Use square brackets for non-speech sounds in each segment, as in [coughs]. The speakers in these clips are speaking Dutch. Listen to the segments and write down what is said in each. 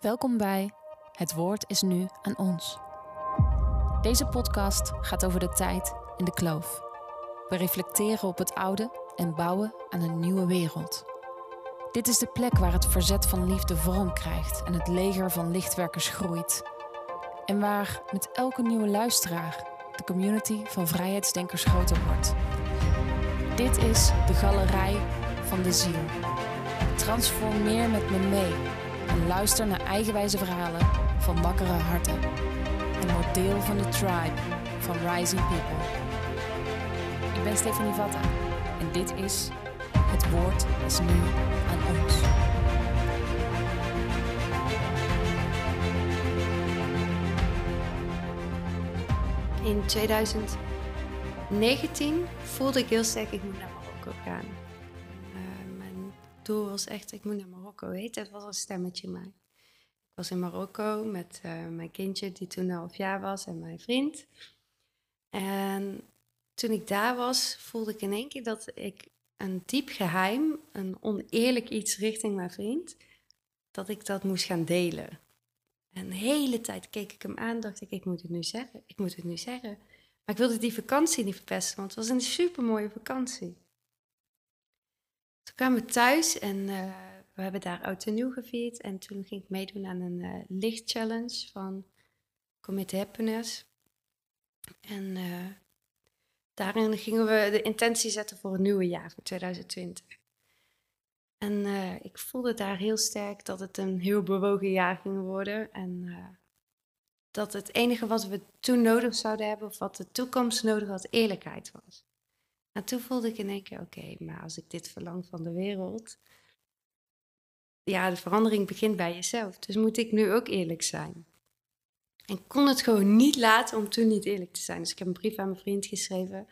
Welkom bij Het Woord is nu aan ons. Deze podcast gaat over de tijd in de kloof. We reflecteren op het oude en bouwen aan een nieuwe wereld. Dit is de plek waar het verzet van liefde vorm krijgt en het leger van lichtwerkers groeit. En waar met elke nieuwe luisteraar de community van vrijheidsdenkers groter wordt. Dit is de galerij van de ziel. Transformeer met me mee luister naar eigenwijze verhalen van wakkere harten. En word deel van de tribe van Rising People. Ik ben Stefanie Vatta en dit is Het Woord is nu aan ons. In 2019 voelde ik heel sterk, ik moet naar Marokko gaan. Uh, mijn doel was echt, ik moet naar Marokko. Weet het was een stemmetje mij. Ik was in Marokko met uh, mijn kindje, die toen half jaar was, en mijn vriend. En toen ik daar was, voelde ik in één keer dat ik een diep geheim, een oneerlijk iets richting mijn vriend, dat ik dat moest gaan delen. En de hele tijd keek ik hem aan, dacht ik, ik moet het nu zeggen, ik moet het nu zeggen. Maar ik wilde die vakantie niet verpesten, want het was een supermooie vakantie. Toen kwamen we thuis en uh, we hebben daar oud en nieuw gevierd. En toen ging ik meedoen aan een uh, lichtchallenge van Commit Happiness. En uh, daarin gingen we de intentie zetten voor het nieuwe jaar, voor 2020. En uh, ik voelde daar heel sterk dat het een heel bewogen jaar ging worden. En dat het enige wat we toen nodig zouden hebben, of wat de toekomst nodig had, eerlijkheid was. En toen voelde ik in één keer, oké, maar als ik dit verlang van de wereld, ja, de verandering begint bij jezelf. Dus moet ik nu ook eerlijk zijn. En kon het gewoon niet laten om toen niet eerlijk te zijn. Dus ik heb een brief aan mijn vriend geschreven.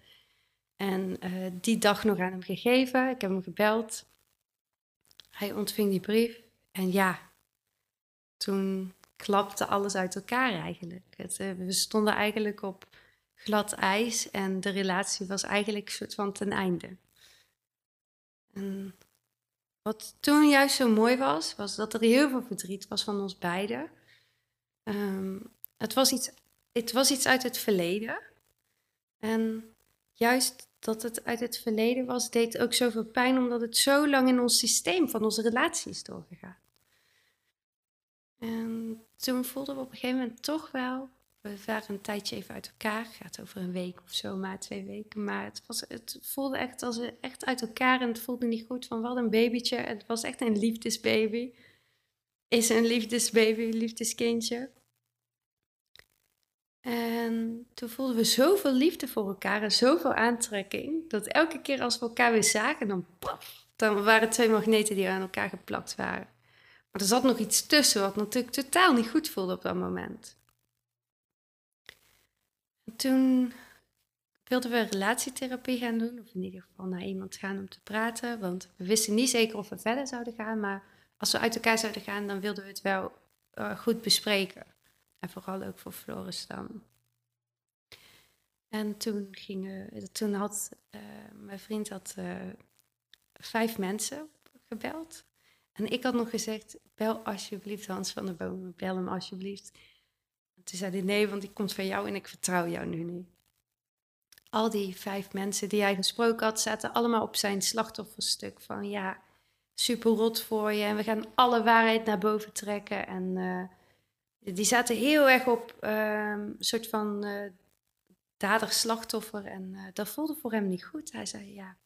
En uh, die dag nog aan hem gegeven. Ik heb hem gebeld. Hij ontving die brief en ja, toen klapte alles uit elkaar eigenlijk. Het, uh, we stonden eigenlijk op glad ijs en de relatie was eigenlijk een soort van ten einde. En wat toen juist zo mooi was, was dat er heel veel verdriet was van ons beiden. Um, het, was iets, het was iets uit het verleden. En juist dat het uit het verleden was, deed ook zoveel pijn omdat het zo lang in ons systeem van onze relatie is doorgegaan. En toen voelden we op een gegeven moment toch wel, we waren een tijdje even uit elkaar, het gaat over een week of zo, maar twee weken, maar het, was, het voelde echt als echt uit elkaar en het voelde niet goed van wat een babytje, het was echt een liefdesbaby, is een liefdesbaby, liefdeskindje. En toen voelden we zoveel liefde voor elkaar en zoveel aantrekking, dat elke keer als we elkaar weer zagen, dan, paf, dan waren twee magneten die aan elkaar geplakt waren. Maar er zat nog iets tussen wat natuurlijk totaal niet goed voelde op dat moment. En toen wilden we relatietherapie gaan doen, of in ieder geval naar iemand gaan om te praten, want we wisten niet zeker of we verder zouden gaan, maar als we uit elkaar zouden gaan, dan wilden we het wel uh, goed bespreken. En vooral ook voor Floris dan. En toen, gingen, toen had uh, mijn vriend had, uh, vijf mensen gebeld. En ik had nog gezegd, bel alsjeblieft Hans van der Bomen, bel hem alsjeblieft. En toen zei hij, nee, want die komt van jou en ik vertrouw jou nu niet. Al die vijf mensen die hij gesproken had, zaten allemaal op zijn slachtofferstuk van ja, super rot voor je en we gaan alle waarheid naar boven trekken en... Uh, die zaten heel erg op ehm, een soort van uh, dader-slachtoffer. En uh, dat voelde voor hem niet goed. Hij zei, ja,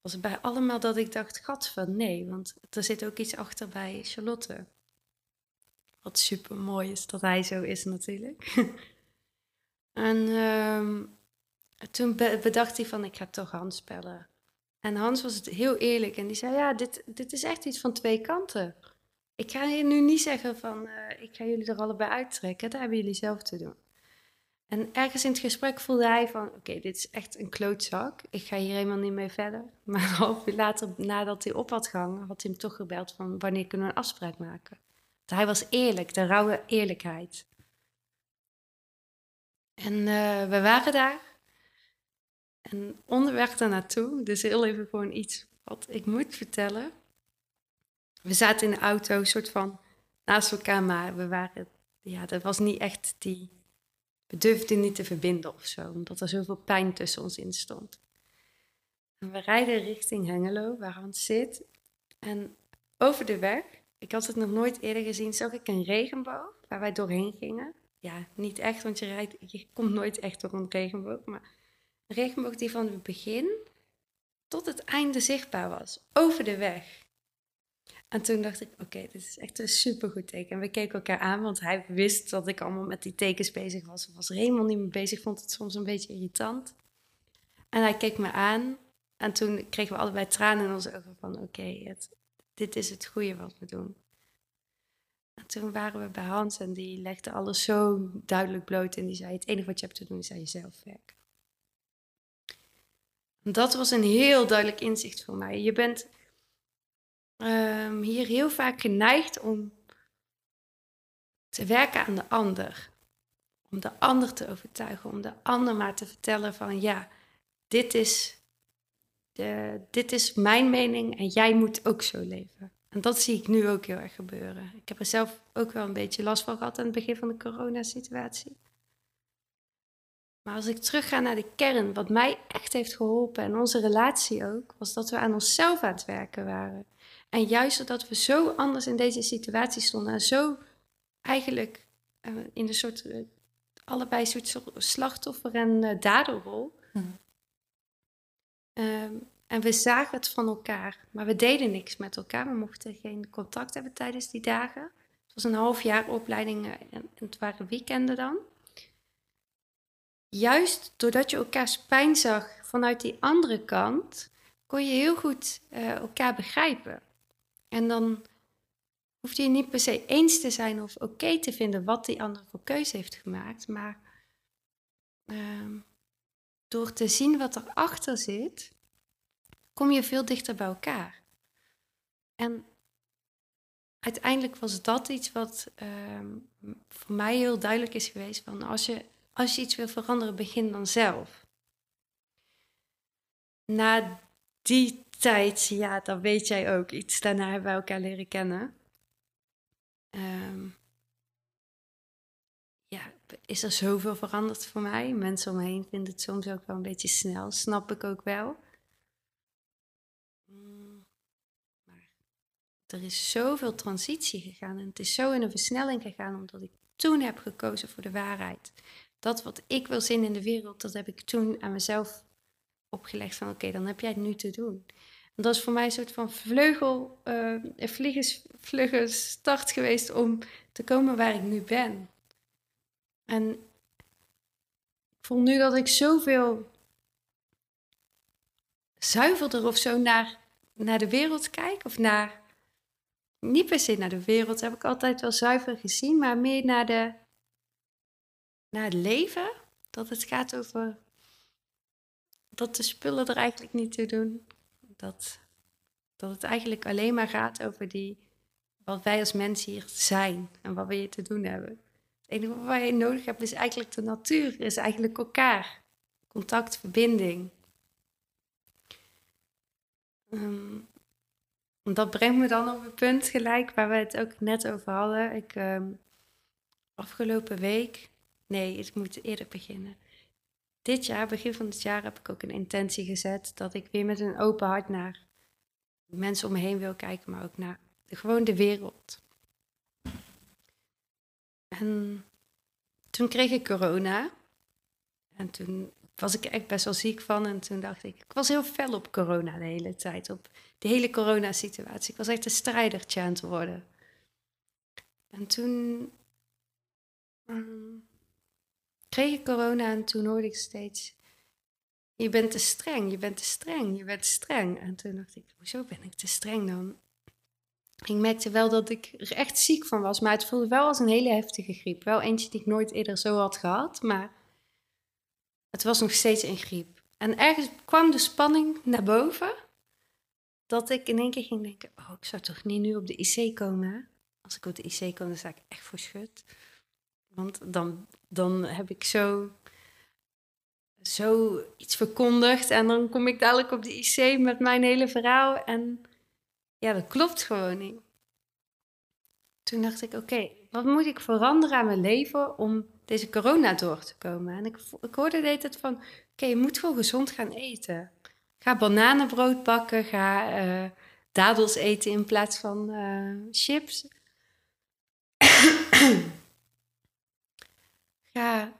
was bij allemaal dat ik dacht, gat van nee. Want er zit ook iets achter bij Charlotte. Wat super mooi is dat hij zo is natuurlijk. [laughs] en um, toen bedacht hij van, ik ga toch Hans bellen. En Hans was het heel eerlijk en die zei, ja, dit, dit is echt iets van twee kanten. Ik ga je nu niet zeggen van, uh, ik ga jullie er allebei uittrekken. Dat hebben jullie zelf te doen. En ergens in het gesprek voelde hij van, oké, dit is echt een klootzak. Ik ga hier helemaal niet mee verder. Maar [laughs] half uur later, nadat hij op had gehangen, had hij hem toch gebeld van, wanneer kunnen we een afspraak maken? Hij was eerlijk, de rauwe eerlijkheid. En uh, we waren daar. En onderweg daar naartoe, dus heel even gewoon iets wat ik moet vertellen. We zaten in de auto, soort van naast elkaar, maar we waren, ja, dat was niet echt die, we durfden niet te verbinden of zo, omdat er zoveel pijn tussen ons in stond. En we rijden richting Hengelo, waar Hans zit. En over de weg, ik had het nog nooit eerder gezien, zag ik een regenboog waar wij doorheen gingen. Ja, niet echt, want je, rijdt, je komt nooit echt door een regenboog, maar een regenboog die van het begin tot het einde zichtbaar was, over de weg. En toen dacht ik, oké, dit is echt een supergoed teken. En we keken elkaar aan, want hij wist dat ik allemaal met die tekens bezig was. Of was helemaal niet mee bezig, vond het soms een beetje irritant. En hij keek me aan en toen kregen we allebei tranen in onze ogen van, oké, dit is het goede wat we doen. En toen waren we bij Hans en die legde alles zo duidelijk bloot en die zei, het enige wat je hebt te doen is aan jezelf werken. Dat was een heel duidelijk inzicht voor mij. Je bent um, hier heel vaak geneigd om te werken aan de ander. Om de ander te overtuigen, om de ander maar te vertellen van ja, dit is, dit is mijn mening en jij moet ook zo leven. En dat zie ik nu ook heel erg gebeuren. Ik heb er zelf ook wel een beetje last van gehad aan het begin van de coronasituatie. Maar als ik terugga naar de kern, wat mij echt heeft geholpen en onze relatie ook, was dat we aan onszelf aan het werken waren. En juist omdat we zo anders in deze situatie stonden en zo eigenlijk uh, in een soort, uh, allebei een soort slachtoffer- en uh, daderrol. Mm. Um, en we zagen het van elkaar, maar we deden niks met elkaar. We mochten geen contact hebben tijdens die dagen. Het was een half jaar opleiding en het waren weekenden dan. Juist doordat je elkaars pijn zag vanuit die andere kant, kon je heel goed elkaar begrijpen. En dan hoeft je niet per se eens te zijn of oké te vinden wat die ander voor keuze heeft gemaakt. Maar uh, door te zien wat erachter zit, kom je veel dichter bij elkaar. En uiteindelijk was dat iets wat uh, voor mij heel duidelijk is geweest. Van als, je, als je iets wil veranderen, begin dan zelf. Na die tijd, ja, dan weet jij ook iets. Daarna hebben wij elkaar leren kennen. Um, ja, is er zoveel veranderd voor mij. Mensen om me heen vinden het soms ook wel een beetje snel. Snap ik ook wel. Mm, maar er is zoveel transitie gegaan. En het is zo in een versnelling gegaan omdat ik toen heb gekozen voor de waarheid. Dat wat ik wil zien in de wereld, dat heb ik toen aan mezelf opgelegd van oké, dan heb jij het nu te doen. En dat is voor mij een soort van vleugel, uh, vliegen, start geweest om te komen waar ik nu ben. En ik voel nu dat ik zoveel zuiverder of zo naar, naar de wereld kijk. Of naar, niet per se naar de wereld, heb ik altijd wel zuiver gezien, maar meer naar, de, naar het leven. Dat het gaat over dat de spullen er eigenlijk niet toe doen. Dat, dat het eigenlijk alleen maar gaat over die, wat wij als mensen hier zijn en wat we hier te doen hebben. Het enige wat wij nodig hebben is eigenlijk de natuur, is eigenlijk elkaar. Contact, verbinding. Um, dat brengt me dan op het punt gelijk waar we het ook net over hadden. Ik, um, afgelopen week, nee, ik moet eerder beginnen dit jaar, begin van het jaar, heb ik ook een intentie gezet dat ik weer met een open hart naar mensen om me heen wil kijken, maar ook naar gewoon de wereld. En toen kreeg ik corona. En toen was ik echt best wel ziek van. En toen dacht ik, ik was heel fel op corona de hele tijd. Op de hele corona-situatie. Ik was echt een strijdertje aan worden. En toen ehm, kreeg ik corona en toen hoorde ik steeds, je bent te streng, je bent te streng, je bent te streng. En toen dacht ik, hoezo ben ik te streng dan? Ik merkte wel dat ik er echt ziek van was, maar het voelde wel als een hele heftige griep. Wel eentje die ik nooit eerder zo had gehad, maar het was nog steeds een griep. En ergens kwam de spanning naar boven, dat ik in één keer ging denken, oh, ik zou toch niet nu op de IC komen? Als ik op de IC kom, dan sta ik echt voor schut. Want dan, dan heb ik zo, zo iets verkondigd en dan kom ik dadelijk op de IC met mijn hele verhaal. En ja, dat klopt gewoon niet. toen dacht ik, oké, wat moet ik veranderen aan mijn leven om deze corona door te komen? En ik, ik hoorde de het van, oké, je moet gewoon gezond gaan eten. Ga bananenbrood bakken, ga uh, dadels eten in plaats van uh, chips. [coughs] ga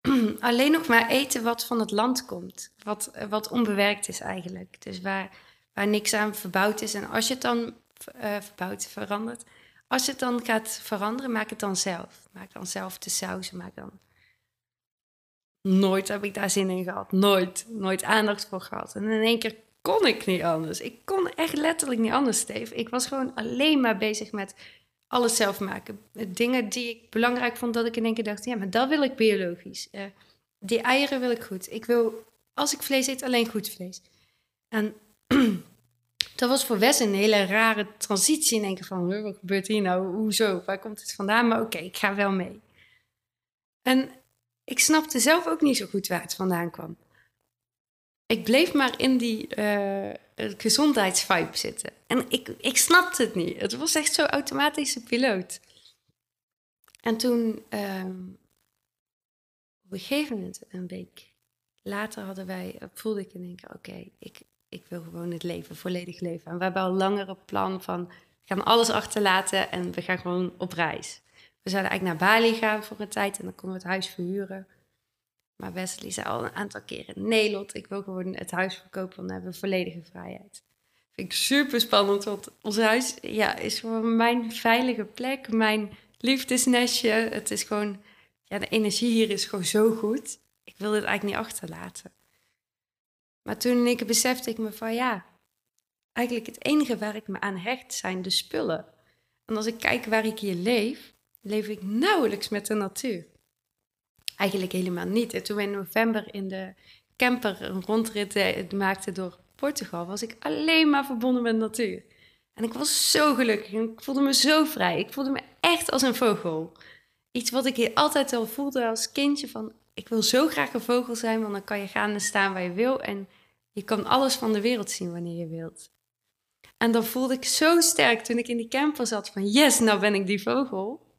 [clears throat] alleen nog maar eten wat van het land komt. Wat, wat onbewerkt is eigenlijk. Dus waar, waar niks aan verbouwd is. En als je het dan uh, verbouwd verandert, als het dan gaat veranderen, maak het dan zelf. Maak dan zelf de sausen, maak dan... Nooit heb ik daar zin in gehad. Nooit. Nooit aandacht voor gehad. En in één keer kon ik niet anders. Ik kon echt letterlijk niet anders, Steve. Ik was gewoon alleen maar bezig met alles zelf maken. Dingen die ik belangrijk vond, dat ik in één keer dacht... ja, maar dat wil ik biologisch. Uh, die eieren wil ik goed. Ik wil, als ik vlees eet, alleen goed vlees. En [clears throat] dat was voor Wes een hele rare transitie. In keer van, wat gebeurt hier nou? Hoezo? Waar komt het vandaan? Maar oké, ik ga wel mee. En ik snapte zelf ook niet zo goed waar het vandaan kwam. Ik bleef maar in die uh, gezondheidsvibe zitten. En ik, ik snapte het niet. Het was echt zo'n automatische piloot. En toen, um, op een gegeven moment, een week later, hadden wij, voelde ik in één keer: oké, ik, ik wil gewoon het leven volledig leven. En we hebben al een langere plan van, we gaan alles achterlaten en we gaan gewoon op reis. We zouden eigenlijk naar Bali gaan voor een tijd en dan konden we het huis verhuren. Maar Wesley zei al een aantal keren, nee Lot, ik wil gewoon het huis verkopen, dan hebben we volledige vrijheid. Vind ik super spannend, want ons huis ja, is gewoon mijn veilige plek, mijn liefdesnestje. Het is gewoon, ja, de energie hier is gewoon zo goed. Ik wil dit eigenlijk niet achterlaten. Maar toen ik besefte ik me van ja, eigenlijk het enige waar ik me aan hecht zijn de spullen. En als ik kijk waar ik hier leef, leef ik nauwelijks met de natuur. Eigenlijk helemaal niet. En toen we in november in de camper een rondrit eh, maakten door Portugal, was ik alleen maar verbonden met natuur. En ik was zo gelukkig en ik voelde me zo vrij. Ik voelde me echt als een vogel. Iets wat ik hier altijd al voelde als kindje van ik wil zo graag een vogel zijn, want dan kan je gaan en staan waar je wil en je kan alles van de wereld zien wanneer je wilt. En dan voelde ik zo sterk toen ik in die camper zat van yes, nou ben ik die vogel.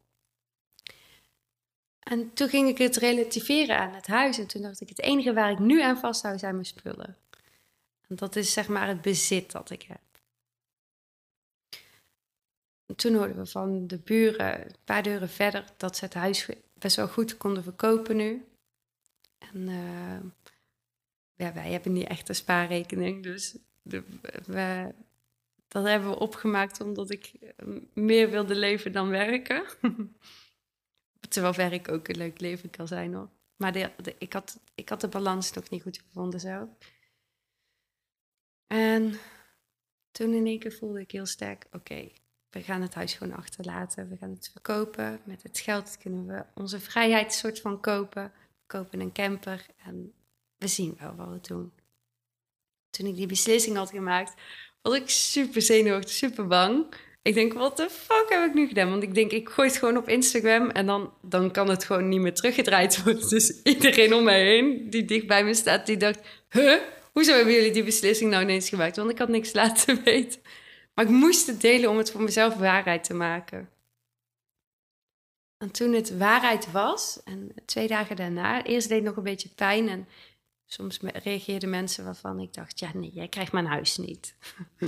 En toen ging ik het relativeren aan het huis en toen dacht ik het enige waar ik nu aan vasthoud zijn mijn spullen. En dat is zeg maar het bezit dat ik heb. En toen hoorden we van de buren, een paar deuren verder, dat ze het huis best wel goed konden verkopen nu. En uh, ja, wij hebben niet echt een spaarrekening, dus de, we, dat hebben we opgemaakt omdat ik eh, meer wilde leven dan werken. [laughs] Terwijl werk ook een leuk leven kan zijn hoor. Maar de, ik, had, ik had de balans nog niet goed gevonden zelf. En toen in één keer voelde ik heel sterk, oké, we gaan het huis gewoon achterlaten. We gaan het verkopen. Met het geld kunnen we onze vrijheid soort van kopen kopen een camper en we zien wel wat we doen. Toen ik die beslissing had gemaakt, was ik super zenuwachtig, super bang. Ik denk, wat de fuck heb ik nu gedaan? Want ik denk, ik gooi het gewoon op Instagram en dan, dan kan het gewoon niet meer teruggedraaid worden. Dus iedereen om mij heen die dicht bij me staat, die dacht, huh? Hoezo hebben jullie die beslissing nou ineens gemaakt? Want ik had niks [laughs] laten weten. Maar ik moest het delen om het voor mezelf waarheid te maken. En toen het waarheid was, en twee dagen daarna, eerst deed het nog een beetje pijn. En soms reageerden mensen waarvan ik dacht: ja, nee, jij krijgt mijn huis niet. [laughs]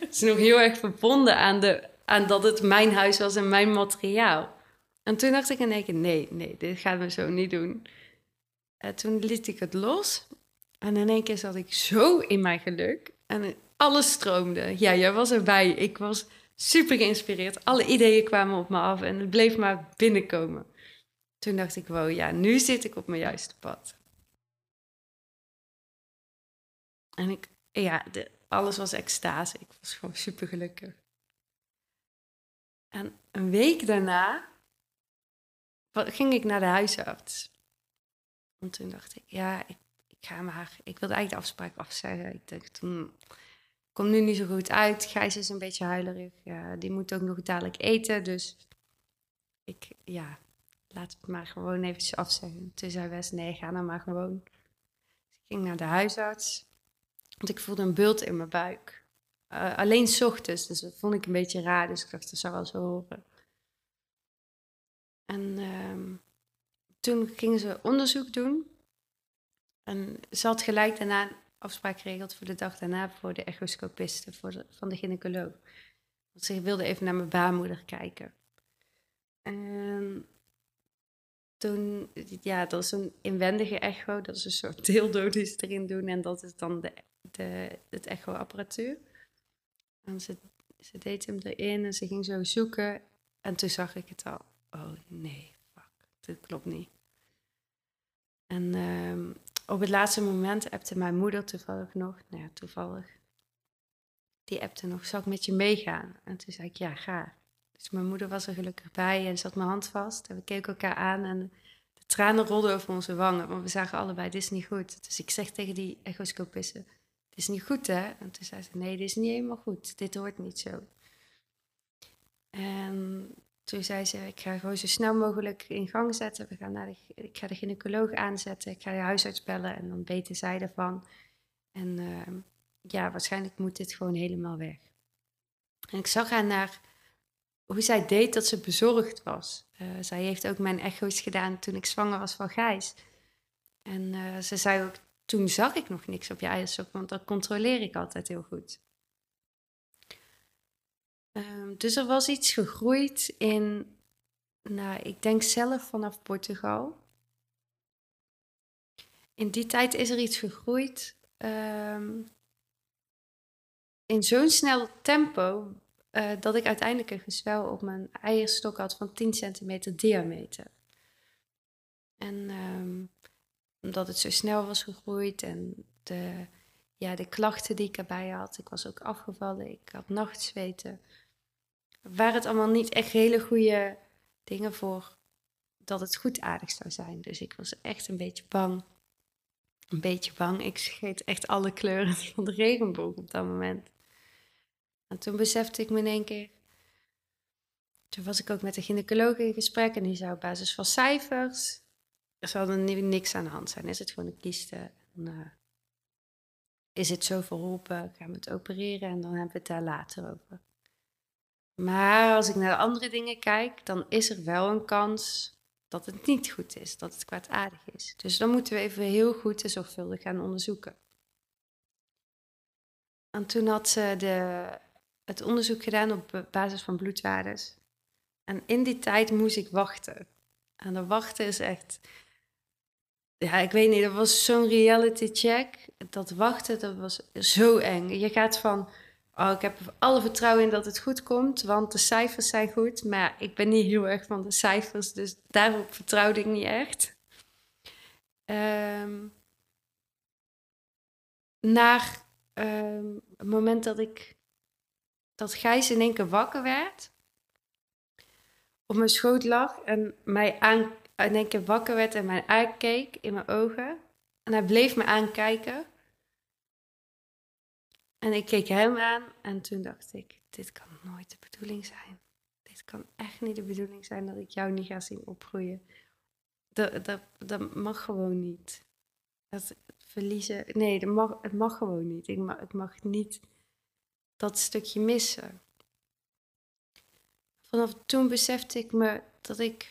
Het is nog heel erg verbonden aan, de, aan dat het mijn huis was en mijn materiaal. En toen dacht ik in één keer: nee, nee, dit gaan we zo niet doen. En toen liet ik het los. En in één keer zat ik zo in mijn geluk. En alles stroomde. Ja, jij was erbij. Ik was super geïnspireerd. Alle ideeën kwamen op me af en het bleef maar binnenkomen. Toen dacht ik, wow, ja, nu zit ik op mijn juiste pad. En ik, ja, alles was extase. Ik was gewoon super gelukkig. En een week daarna ging ik naar de huisarts. En toen dacht ik, ja, ik, ga maar, ik wilde eigenlijk de afspraak afzeggen. Ik dacht, hmm, kom nu niet zo goed uit. Gijs is een beetje huilerig. Die moet ook nog dadelijk eten. Dus ik, ja, laat het maar gewoon eventjes afzeggen. Toen zei Wes, nee, ga dan maar gewoon. Dus ik ging naar de huisarts. Want ik voelde een bult in mijn buik. Eh, alleen s ochtends, dus dat vond ik een beetje raar. Dus ik dacht, dat zou wel zo horen. En ehm, toen gingen ze onderzoek doen. En ze had gelijk daarna afspraak geregeld voor de dag daarna voor de echoscopiste voor van de gynaecoloog. Want ze wilde even naar mijn baarmoeder kijken. En toen, ja, dat is een inwendige echo. Dat is een soort [laughs] dildo erin doen. En dat is dan de, de, het echoapparatuur. En ze, ze deed hem erin en ze ging zo zoeken. En toen zag ik het al. Oh nee, fuck, dit klopt niet. En ehm, op het laatste moment appte mijn moeder toevallig nog, nou ja, toevallig, die appte nog, zal ik met je meegaan? En toen zei ik, ja, ga. Dus mijn moeder was er gelukkig bij en zat mijn hand vast. En we keken elkaar aan en de tranen rolden over onze wangen. Maar we zagen allebei, dit is niet goed. Dus ik zeg tegen die echoscopiste, dit is niet goed hè? En toen zei ze, nee, dit is niet helemaal goed. Dit hoort niet zo. En toen zei ze, ik ga gewoon zo snel mogelijk in gang zetten. We gaan naar de, ik ga de gynaecoloog aanzetten. Ik ga de huisarts bellen en dan weten zij ervan. En uh, ja, waarschijnlijk moet dit gewoon helemaal weg. En ik zag haar naar hoe zij deed dat ze bezorgd was. Uh, zij heeft ook mijn echo's gedaan toen ik zwanger was van Gijs. En uh, ze zei ook, toen zag ik nog niks op je eierstok, want dat controleer ik altijd heel goed. Um, dus er was iets gegroeid in, nou, ik denk zelf vanaf Portugal. In die tijd is er iets gegroeid um, in zo'n snel tempo uh, dat ik uiteindelijk een gezwel op mijn eierstok had van 10 centimeter diameter. En um, omdat het zo snel was gegroeid en de, ja, de klachten die ik erbij had, ik was ook afgevallen, ik had nachtzweten, waren het allemaal niet echt hele goede dingen voor dat het goed aardig zou zijn. Dus ik was echt een beetje bang. Een beetje bang. Ik scheet echt alle kleuren [laughs] van de regenboog op dat moment. En toen besefte ik me in één keer. Toen was ik ook met de gynaecoloog in gesprek en die zou op basis van cijfers. Er zal er niks aan de hand zijn. Is het gewoon een kiste? En, uh, is het zo verholpen? Gaan we het opereren en dan hebben we het daar later over. Maar als ik naar de andere dingen kijk, dan is er wel een kans dat het niet goed is, dat het kwaadaardig is. Dus dan moeten we even heel goed en zorgvuldig gaan onderzoeken. En toen had ze de, het onderzoek gedaan op basis van bloedwaardes. En in die tijd moest ik wachten. En dat wachten is echt. Ja, ik weet niet, dat was zo'n reality check. Dat wachten, dat was zo eng. Je gaat van Oh, ik heb alle vertrouwen in dat het goed komt, want de cijfers zijn goed. Maar ik ben niet heel erg van de cijfers, dus daarop vertrouwde ik niet echt. Um, naar um, het moment dat ik dat Gijs in één keer wakker werd, op mijn schoot lag en mij aan, in één keer wakker werd en mij aankeek in mijn ogen. En hij bleef me aankijken. En ik keek hem aan en toen dacht ik, dit kan nooit de bedoeling zijn. Dit kan echt niet de bedoeling zijn dat ik jou niet ga zien opgroeien. Dat, dat, dat mag gewoon niet. Dat verliezen, nee, dat mag, het mag gewoon niet. Ik mag, ik mag niet dat stukje missen. Vanaf toen besefte ik me dat ik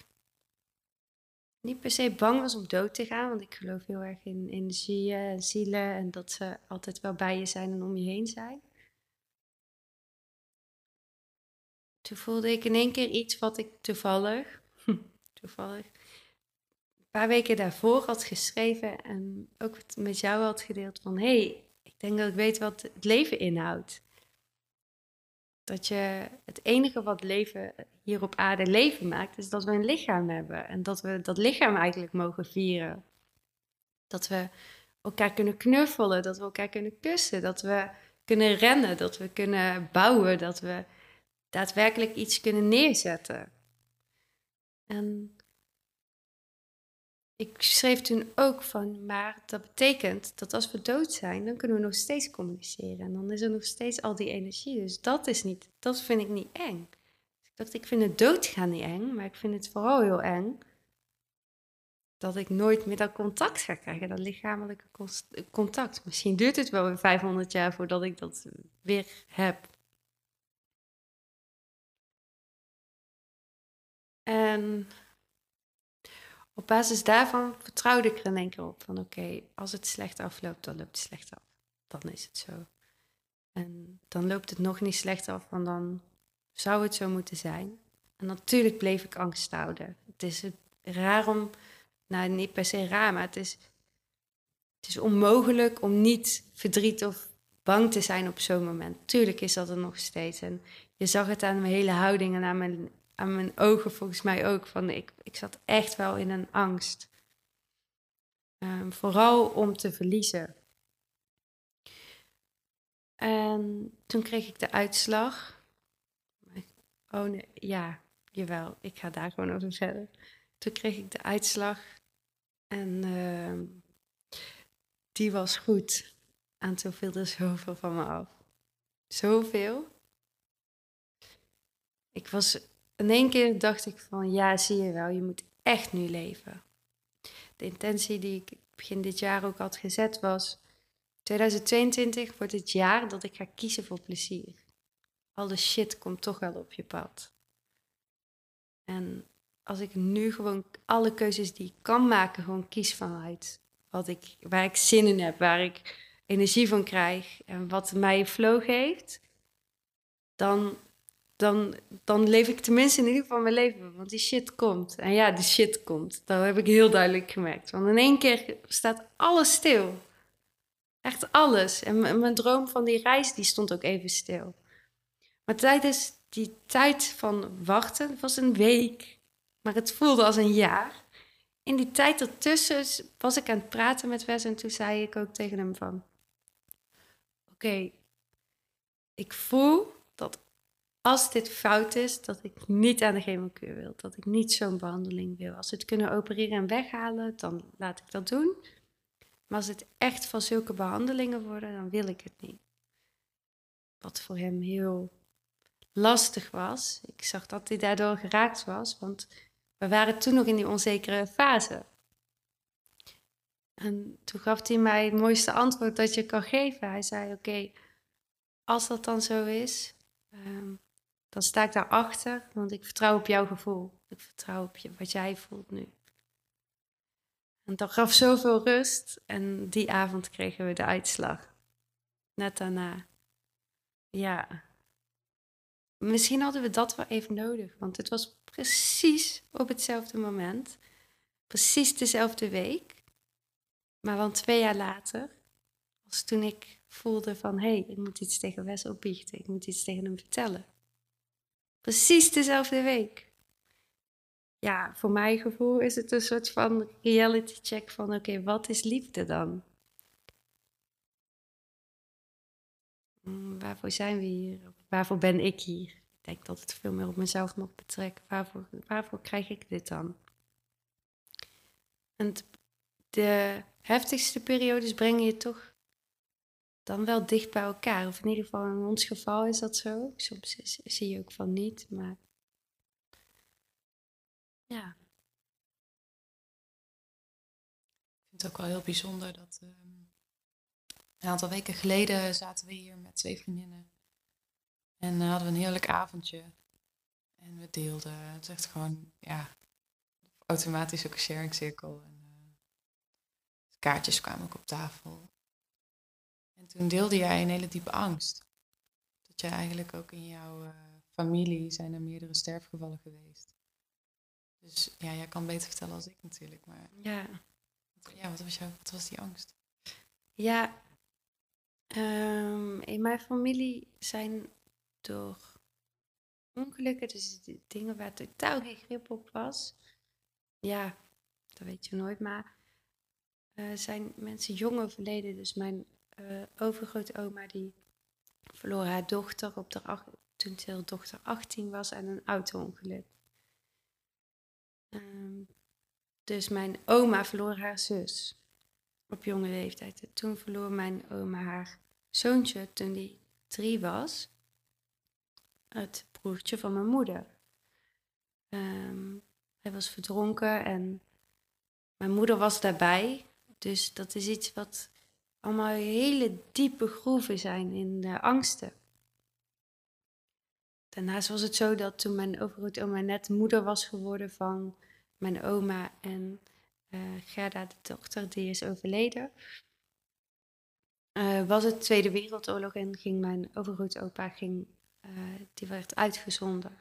niet per se bang was om dood te gaan, want ik geloof heel erg in energieën en zielen en dat ze altijd wel bij je zijn en om je heen zijn. Toen voelde ik in één keer iets wat ik toevallig, [laughs] toevallig, een paar weken daarvoor had geschreven en ook met jou had gedeeld van hé, hey, ik denk dat ik weet wat het leven inhoudt. Dat je het enige wat leven hier op aarde leven maakt, is dat we een lichaam hebben. En dat we dat lichaam eigenlijk mogen vieren. Dat we elkaar kunnen knuffelen, dat we elkaar kunnen kussen, dat we kunnen rennen, dat we kunnen bouwen, dat we daadwerkelijk iets kunnen neerzetten. En ik schreef toen ook van, maar dat betekent dat als we dood zijn, dan kunnen we nog steeds communiceren. En dan is er nog steeds al die energie. Dus dat is niet, dat vind ik niet eng. Dus ik dacht, ik vind het doodgaan niet eng, maar ik vind het vooral heel eng dat ik nooit meer dat contact ga krijgen, dat lichamelijke contact. Misschien duurt het wel weer 500 jaar voordat ik dat weer heb. En op basis daarvan vertrouwde ik er in één keer op. Van oké, als het slecht afloopt, dan loopt het slecht af. Dan is het zo. En dan loopt het nog niet slecht af, want dan zou het zo moeten zijn. En natuurlijk bleef ik angst houden. Het is raar om, nou niet per se raar, maar het is, het is onmogelijk om niet verdriet of bang te zijn op zo'n moment. Tuurlijk is dat er nog steeds. En je zag het aan mijn hele houding en aan mijn, aan mijn ogen volgens mij ook. Van ik, ik zat echt wel in een angst. Um, vooral om te verliezen. En toen kreeg ik de uitslag. Oh nee, ja, jawel, ik ga daar gewoon over verder. Toen kreeg ik de uitslag en uh, die was goed. En toen viel zoveel van me af. Zoveel. Ik was, in één keer dacht ik van, ja, zie je wel, je moet echt nu leven. De intentie die ik begin dit jaar ook had gezet was, 2022 wordt het jaar dat ik ga kiezen voor plezier. Al de shit komt toch wel op je pad. En als ik nu gewoon alle keuzes die ik kan maken, gewoon kies vanuit wat ik, waar ik zin in heb, waar ik energie van krijg en wat mij flow geeft, dan, dan, dan leef ik tenminste in ieder geval mijn leven. Want die shit komt. En ja, die shit komt. Dat heb ik heel duidelijk gemerkt. Want in één keer staat alles stil. Echt alles. En mijn droom van die reis, die stond ook even stil. Maar tijdens die tijd van wachten, het was een week, maar het voelde als een jaar. In die tijd ertussen was ik aan het praten met Wes en toen zei ik ook tegen hem van... Oké, ik voel dat als dit fout is, dat ik niet aan de chemokuur wil. Dat ik niet zo'n behandeling wil. Als we het kunnen opereren en weghalen, dan laat ik dat doen. Maar als het echt van zulke behandelingen worden, dan wil ik het niet. Wat voor hem heel lastig was. Ik zag dat hij daardoor geraakt was, want we waren toen nog in die onzekere fase. En toen gaf hij mij het mooiste antwoord dat je kan geven. Hij zei: Oké, als dat dan zo is, um, dan sta ik daarachter, want ik vertrouw op jouw gevoel. Ik vertrouw op je, wat jij voelt nu. En dat gaf zoveel rust. En die avond kregen we de uitslag. Net daarna. Ja. Misschien hadden we dat wel even nodig, want het was precies op hetzelfde moment. Precies dezelfde week. Maar dan twee jaar later, was toen ik voelde van... hé, hey, ik moet iets tegen Wes opbiechten. Ik moet iets tegen hem vertellen. Precies dezelfde week ja, voor mijn gevoel is het een soort van reality check van oké, wat is liefde dan? Mm, waarvoor zijn we hier? Waarvoor ben ik hier? Ik denk dat het veel meer op mezelf mag betrekken. Waarvoor, waarvoor krijg ik dit dan? En de heftigste periodes brengen je toch dan wel dicht bij elkaar. Of in ieder geval in ons geval is dat zo. Soms zie je ook van niet, maar ja. Ik vind het ook wel heel bijzonder dat um, een aantal weken geleden zaten we hier met twee vriendinnen. En uh, hadden we een heerlijk avondje. En we deelden. Het is echt gewoon, ja, automatisch ook een sharing cirkel. En, uh, kaartjes kwamen ook op tafel. En toen deelde jij een hele diepe angst. Dat jij eigenlijk ook in jouw uh, familie zijn er meerdere sterfgevallen geweest. Dus ja, jij kan beter vertellen als ik natuurlijk. Maar ja, ja wat, was jouw, wat was die angst? Ja, um, in mijn familie zijn door ongelukken, dus dingen waar totaal geen grip op was. Ja, dat weet je nooit, maar uh, zijn mensen jong overleden. Dus mijn uh, overgrote oma die verloor haar dochter op de, toen ze dochter 18 was aan een auto-ongeluk. Um, dus mijn oma verloor haar zus op jonge leeftijd. toen verloor mijn oma haar zoontje toen die drie was. Het broertje van mijn moeder. Um, hij was verdronken en mijn moeder was daarbij. Dus dat is iets wat allemaal hele diepe groeven zijn in de angsten. Daarnaast was het zo dat toen mijn overgrootoma net moeder was geworden van mijn oma en uh, Gerda, de dochter, die is overleden. Uh, was het Tweede Wereldoorlog en ging mijn overgrootopa, ging, uh, die werd uitgezonden.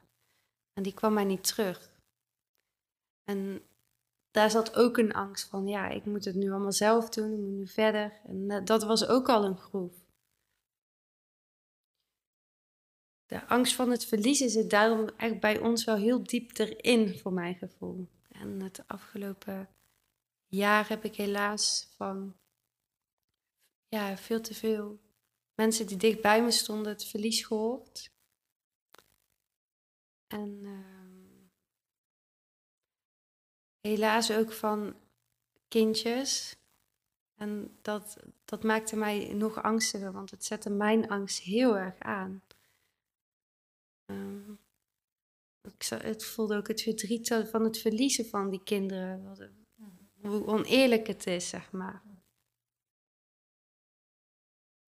En die kwam maar niet terug. En daar zat ook een angst van, ja, ik moet het nu allemaal zelf doen, ik moet nu verder. En dat was ook al een groef. De angst van het verliezen zit daarom echt bij ons wel heel diep erin, voor mijn gevoel. En het afgelopen jaar heb ik helaas van ja, veel te veel mensen die dicht bij me stonden het verlies gehoord. En uh, helaas ook van kindjes. En dat, dat maakte mij nog angstiger, want het zette mijn angst heel erg aan. Um, ik, het voelde ook het verdriet van het verliezen van die kinderen. Wat, hoe oneerlijk het is, zeg maar.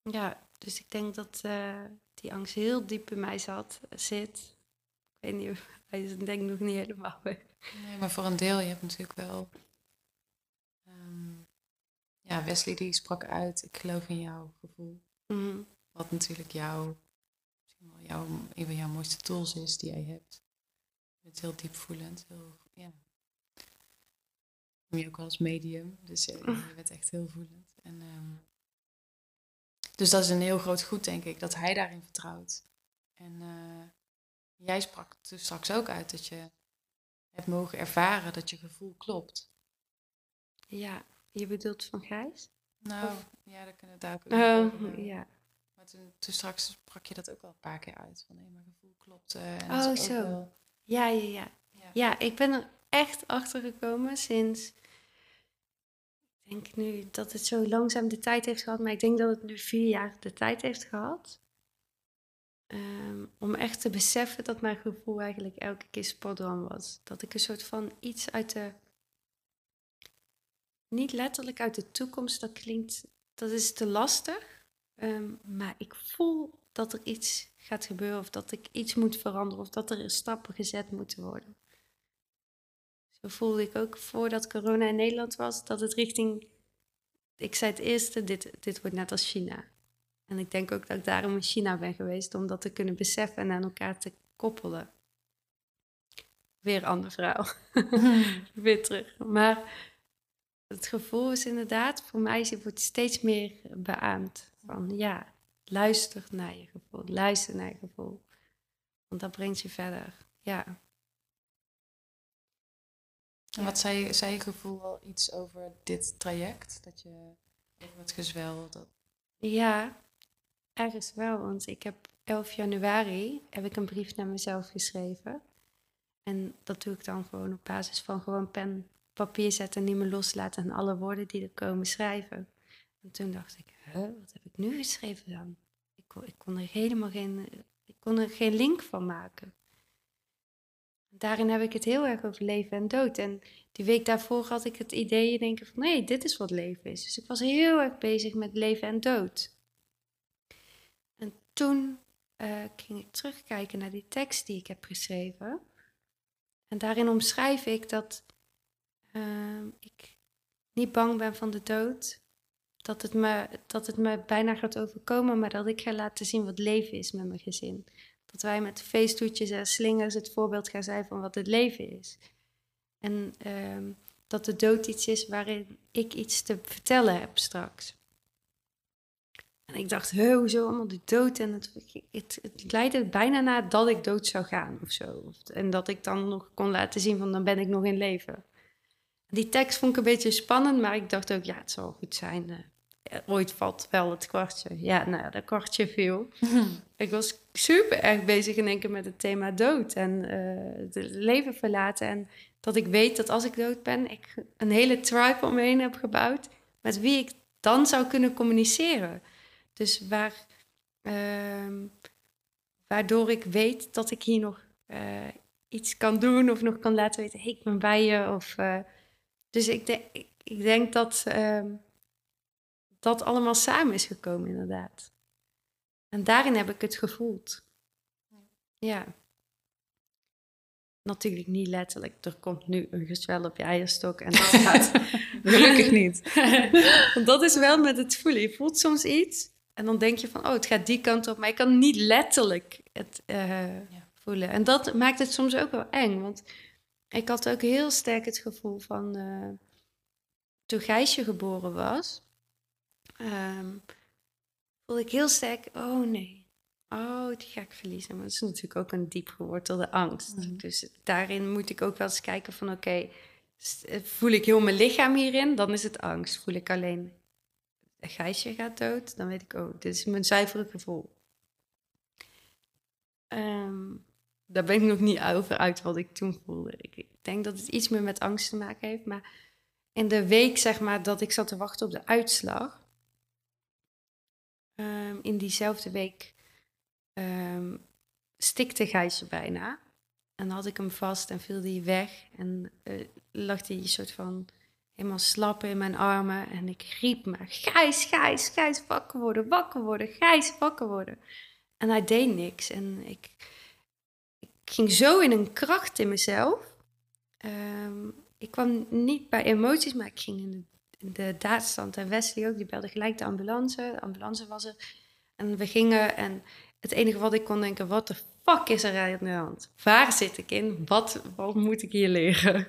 Ja, dus ik denk dat uh, die angst heel diep in mij zat, zit. Ik weet niet, hij is denk nog niet helemaal weg. Nee, maar voor een deel, je hebt natuurlijk wel... Um, ja, Wesley die sprak uit, ik geloof in jouw gevoel. Mm. Wat natuurlijk jouw, misschien wel jouw, een van jouw mooiste tools is die jij hebt. Je bent heel diepvoelend, heel, ja. Je ook wel als medium, dus je, je bent echt heel voelend. En um, dus dat is een heel groot goed, denk ik, dat hij daarin vertrouwt. En uh, jij sprak straks ook uit dat je hebt mogen ervaren dat je gevoel klopt. Ja, je bedoelt van Gijs? Nou, ja, dat kunnen we daar ook oh, over. ja. Maar toen, toen, straks sprak je dat ook wel een paar keer uit. Van nee, mijn gevoel klopt. Uh, en oh, zo. Wel... Ja, ja, ja, ja. Ja, ik ben er echt achter gekomen sinds denk nu dat het zo langzaam de tijd heeft gehad, maar ik denk dat het nu vier jaar de tijd heeft gehad. Um, om echt te beseffen dat mijn gevoel eigenlijk elke keer spot was. Dat ik een soort van iets uit de. Niet letterlijk uit de toekomst, dat klinkt. Dat is te lastig. Um, maar ik voel dat er iets gaat gebeuren, of dat ik iets moet veranderen, of dat er stappen gezet moeten worden. Zo voelde ik ook voordat corona in Nederland was, dat het richting. Ik zei het eerste, dit, dit wordt net als China. En ik denk ook dat ik daarom in China ben geweest, om dat te kunnen beseffen en aan elkaar te koppelen. Weer andere vrouw. [laughs] Weer terug. Maar het gevoel is inderdaad, voor mij wordt steeds meer beaamd. Van ja, luister naar je gevoel. Luister naar je gevoel. Want dat brengt je verder. Ja. En wat zei, zei je gevoel al iets over dit traject? Dat je over het gezwel. Dat... Ja, ergens wel. Want ik heb 11 januari heb ik een brief naar mezelf geschreven. En dat doe ik dan gewoon op basis van gewoon pen, papier zetten en niet meer loslaten en alle woorden die er komen schrijven. En toen dacht ik, wat heb ik nu geschreven dan? Ik kon, ik kon er helemaal geen, ik kon er geen link van maken daarin heb ik het heel erg over leven en dood. En die week daarvoor had ik het idee denken van nee, dit is wat leven is. Dus ik was heel erg bezig met leven en dood. En toen uh, ging ik terugkijken naar die tekst die ik heb geschreven. En daarin omschrijf ik dat uh, ik niet bang ben van de dood. Dat het, me, dat het me bijna gaat overkomen, maar dat ik ga laten zien wat leven is met mijn gezin. Dat wij met feesttoetjes en slingers het voorbeeld gaan zijn van wat het leven is. En uh, dat de dood iets is waarin ik iets te vertellen heb straks. En ik dacht, hoezo allemaal de dood? En het, het, het leidde bijna naar dat ik dood zou gaan of zo. En dat ik dan nog kon laten zien van dan ben ik nog in leven. Die tekst vond ik een beetje spannend, maar ik dacht ook, ja, het zal goed zijn. Uh, ooit valt wel het kwartje. Ja, nou dat kwartje viel. [laughs] ik was super erg bezig in één keer met het thema dood en uh, het leven verlaten. En dat ik weet dat als ik dood ben, ik een hele tribe om me heen heb gebouwd met wie ik dan zou kunnen communiceren. Dus waar, uh, waardoor ik weet dat ik hier nog uh, iets kan doen of nog kan laten weten, hey, ik ben bij je. Of, uh, dus ik, de, ik, ik, denk dat ehm, dat allemaal samen is gekomen, inderdaad. En daarin heb ik het gevoeld. Ja. natuurlijk niet letterlijk, er komt nu een gezwel op je eierstok en dat [laughs] gaat... Gelukkig niet. Want dat is wel met het voelen. Je voelt soms iets en dan denk je van, oh, het gaat die kant op. Maar je kan niet letterlijk het uh, voelen. En dat maakt het soms ook wel eng. Want ik had ook heel sterk het gevoel van, uh, toen Gijsje geboren was, um, voelde ik heel sterk, oh nee, Oh, die ga ik verliezen. Maar dat is natuurlijk ook een diep gewortelde angst. Mhm. Dus daarin moet ik ook wel eens kijken van oké, eh, voel ik heel mijn lichaam hierin, dan is het angst. Voel ik alleen een Gijsje gaat dood, dan weet ik oh, dit is mijn zuivere gevoel. Ehm, daar ben ik nog niet over uit wat ik toen voelde. Ik denk dat het iets meer met angst te maken heeft. Maar in de week, zeg maar, dat ik zat te wachten op de uitslag. Um, in diezelfde week um, stikte Gijsje bijna. En had ik hem vast en viel hij weg. En uh, lag hij soort van helemaal slap in mijn armen. En ik riep maar, Gijs, Gijs, Gijs, wakker worden, wakker worden, Gijs, wakker worden. En hij deed niks. En ik, ik ging zo in een kracht in mezelf. Um, ik kwam niet bij emoties, maar ik ging in de, in de daadstand. En Wesley ook, die belde gelijk de ambulance. De ambulance was er. En we gingen en het enige wat ik kon denken, wat de fuck is er aan de hand? Waar zit ik in? Wat, wat moet ik hier leren?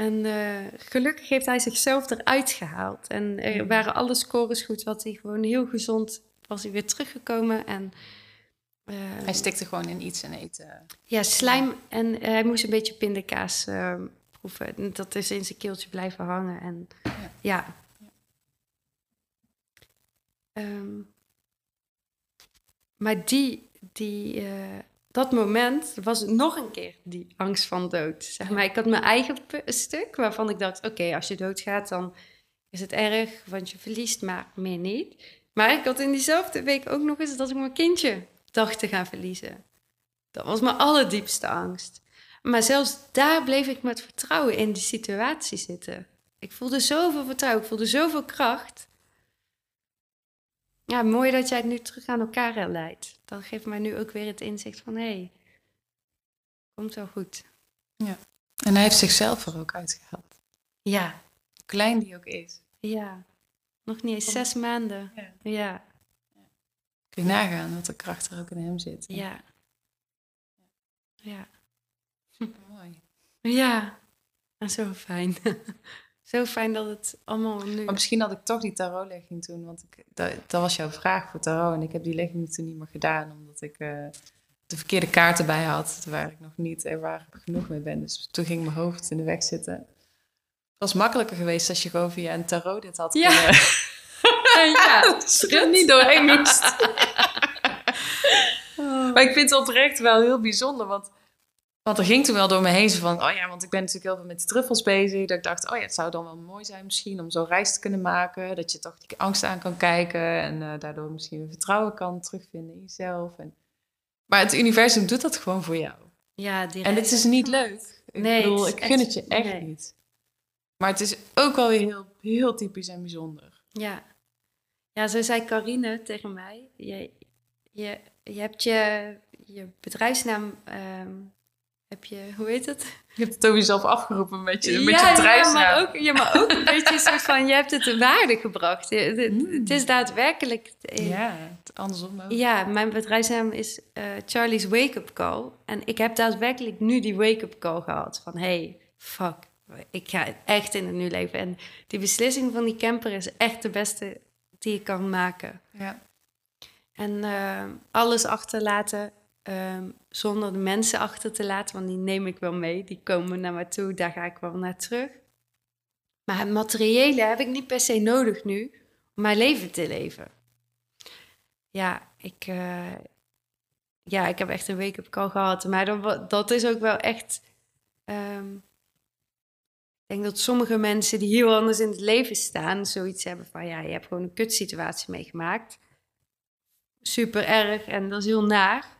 En uh, gelukkig heeft hij zichzelf eruit gehaald. En er mm. waren alle scores goed, wat hij gewoon heel gezond was hij weer teruggekomen. En, uh, hij stikte gewoon in iets en eten. Ja, slijm. En hij moest een beetje pindakaas uh, proeven. Dat is in zijn keeltje blijven hangen. En ja. ja. Um, maar die, die, dat moment was nog een keer die angst van dood. Zeg maar, ik had mijn eigen stuk waarvan ik dacht: oké, als je doodgaat, dan is het erg, want je verliest, maar meer niet. Maar ik had in diezelfde week ook nog eens dat ik mijn kindje dacht te gaan verliezen. Dat was mijn allerdiepste angst. Maar zelfs daar bleef ik met vertrouwen in die situatie zitten. Ik voelde zoveel vertrouwen, ik voelde zoveel kracht. Ja, mooi dat jij het nu terug aan elkaar herleidt. Dat geeft mij nu ook weer het inzicht van hé, hey, komt wel goed. Ja. En hij heeft zichzelf er ook uitgehaald. Ja. Klein die ook is. Ja. Nog niet eens zes maanden. Ja. ja. Kun je nagaan wat de kracht er ook in hem zit. Ja. Ja. Mooi. Ja. En zo fijn. [laughs] Zo fijn dat het allemaal nu... Maar misschien had ik toch die tarotlegging toen, want ik, dat, dat, was jouw vraag voor tarot. En ik heb die legging toen niet meer gedaan, omdat ik uh, de verkeerde kaarten bij had, waar ik nog niet ervaren genoeg mee ben. Dus toen ging mijn hoofd in de weg zitten. Het was makkelijker geweest als je gewoon via een tarot dit had ja. kunnen... [laughs] ja, dat er niet doorheen moest. [laughs] [laughs] Maar ik vind het oprecht wel heel bijzonder, want want er ging toen wel door me heen zo van, oh ja, want ik ben natuurlijk heel veel met die truffels bezig. Dat ik dacht, oh ja, het zou dan wel mooi zijn misschien om zo'n reis te kunnen maken. Dat je toch die angst aan kan kijken en uh, daardoor misschien vertrouwen kan terugvinden in jezelf. En... Maar het universum doet dat gewoon voor jou. Ja, die En het is niet leuk. Ik nee, bedoel, ik gun het je echt niet. Maar het is ook wel weer heel, heel typisch en bijzonder. Ja. Ja, zo zei Carine tegen mij. Je, je, je hebt je, je bedrijfsnaam... Um, heb je, hoe heet het? Je hebt het over jezelf afgeroepen met je, met je ja, maar ook, ja, maar ook een beetje een soort van, je hebt het de waarde gebracht. Het, het, is daadwerkelijk... Eh, ja, andersom ook. Ja, mijn bedrijfsnaam is uh, Charlie's Wake Up Call. En ik heb daadwerkelijk nu die wake up call gehad. Van, hey, fuck, ik ga echt in het nu leven. En die beslissing van die camper is echt de beste die ik kan maken. Ja. En uh, alles achterlaten Um, zonder de mensen achter te laten, want die neem ik wel mee. Die komen naar me toe, daar ga ik wel naar terug. Maar het materiële heb ik niet per se nodig nu om mijn leven te leven. Ja, ik, uh, ja, ik heb echt een wake-up call gehad. Maar dat, dat is ook wel echt... Um, ik denk dat sommige mensen die heel anders in het leven staan... zoiets hebben van, ja, je hebt gewoon een kutsituatie meegemaakt. Super erg en dat is heel naar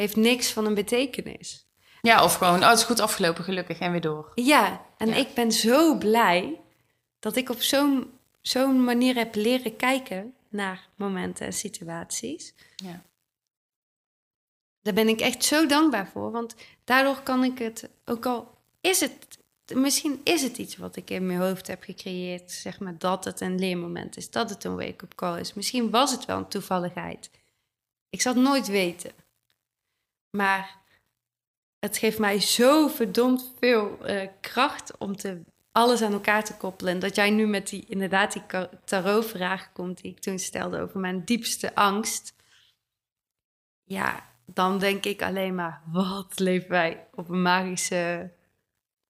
heeft niks van een betekenis. Ja, of gewoon, oh, het is goed afgelopen, gelukkig en weer door. Ja, en ik ben zo blij dat ik op zo'n zo'n manier heb leren kijken naar momenten en situaties. Ja. Daar ben ik echt zo dankbaar voor. Want daardoor kan ik het, ook al is het, misschien is het iets wat ik in mijn hoofd heb gecreëerd. Zeg maar dat het een leermoment is, dat het een wake-up call is. Misschien was het wel een toevalligheid. Ik zal het nooit weten. Maar het geeft mij zo verdomd veel uh, kracht om te alles aan elkaar te koppelen. En dat jij nu met die, inderdaad, die tarotvraag komt die ik toen stelde over mijn diepste angst. Ja, dan denk ik alleen maar, wat leven wij op een magische,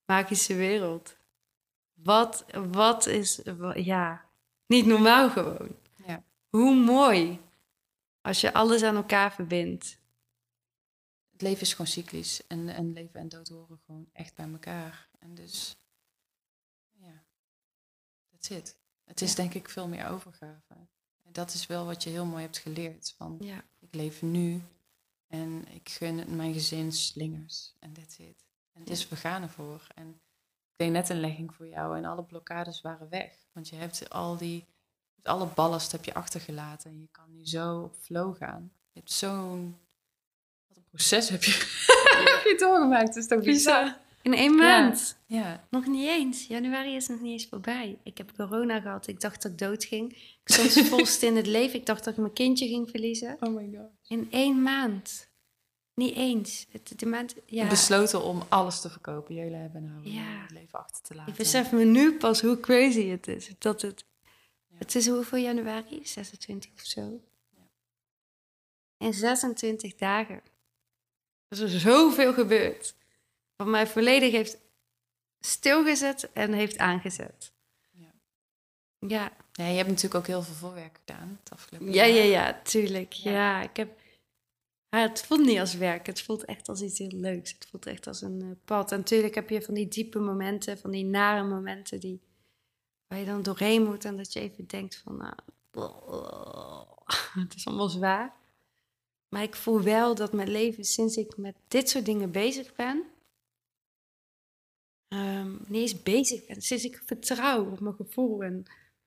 magische wereld. Wat, wat is, ja, niet normaal gewoon. Ja. Hoe mooi als je alles aan elkaar verbindt. Het leven is gewoon cyclisch en, en leven en dood horen gewoon echt bij elkaar. En dus het is denk ik veel meer overgave. En dat is wel wat je heel mooi hebt geleerd. Van, ja. ik leef nu en ik gun mijn gezin slingers. En that's it. En dus we gaan ervoor. En ik deed net een legging voor jou en alle blokkades waren weg. Want je hebt al die, alle ballast heb je achtergelaten. En je kan nu zo op flow gaan. Je hebt zo'n, wat een proces heb je, [laughs] heb je doorgemaakt. Het is toch bizar. In één maand? Ja, Nog niet eens. Januari is nog niet eens voorbij. Ik heb corona gehad. Ik dacht dat ik dood ging. Ik stond [laughs] volst in het leven. Ik dacht dat ik mijn kindje ging verliezen. Oh my god. In één maand. Niet eens. Het, de maand, ja. Besloten om alles te verkopen. Jullie hebben nou ja. het leven achter te laten. Ik besef me nu pas hoe crazy het is. Dat het, het is hoeveel januari? 26 of zo. Ja. In 26 dagen. Er is zoveel gebeurd wat mij volledig heeft stilgezet en heeft aangezet. Ja. Ja. ja je hebt natuurlijk ook heel veel voorwerk gedaan het afgelopen ja, jaar. Ja, ja, tuurlijk. Ja, ik heb... het voelt niet als werk, het voelt echt als iets heel leuks. Het voelt echt als een uh, pad. En natuurlijk heb je van die diepe momenten, van die nare momenten die, waar je dan doorheen moet. En dat je even denkt van, nou, [laughs] het is allemaal zwaar. Maar ik voel wel dat mijn leven, sinds ik met dit soort dingen bezig ben, um, niet eens bezig ben. Sinds ik vertrouw op mijn gevoel en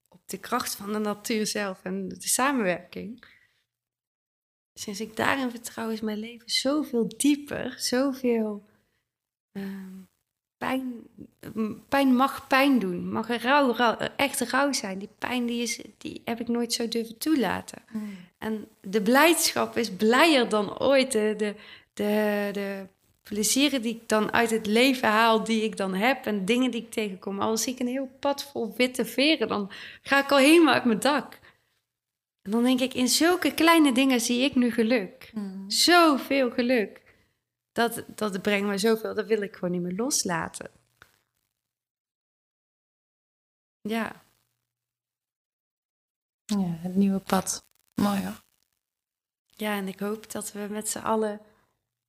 op de kracht van de natuur zelf en de samenwerking. Sinds ik daarin vertrouw is mijn leven zoveel dieper, zoveel um, pijn. Pijn mag pijn doen, mag er rouw, echt rouw zijn. Die pijn die is, die heb ik nooit zo durven toelaten. Hmm. En de blijdschap is blijer dan ooit. De, de, de, de plezieren die ik dan uit het leven haal, die ik dan heb en dingen die ik tegenkom. Al zie ik een heel pad vol witte veren, dan ga ik al helemaal uit mijn dak. En dan denk ik, in zulke kleine dingen zie ik nu geluk. Mm. Zoveel geluk. Dat, dat brengt me zoveel, dat wil ik gewoon niet meer loslaten. Ja. Ja, het nieuwe pad. Mooi hoor. Ja, en ik hoop dat we met z'n allen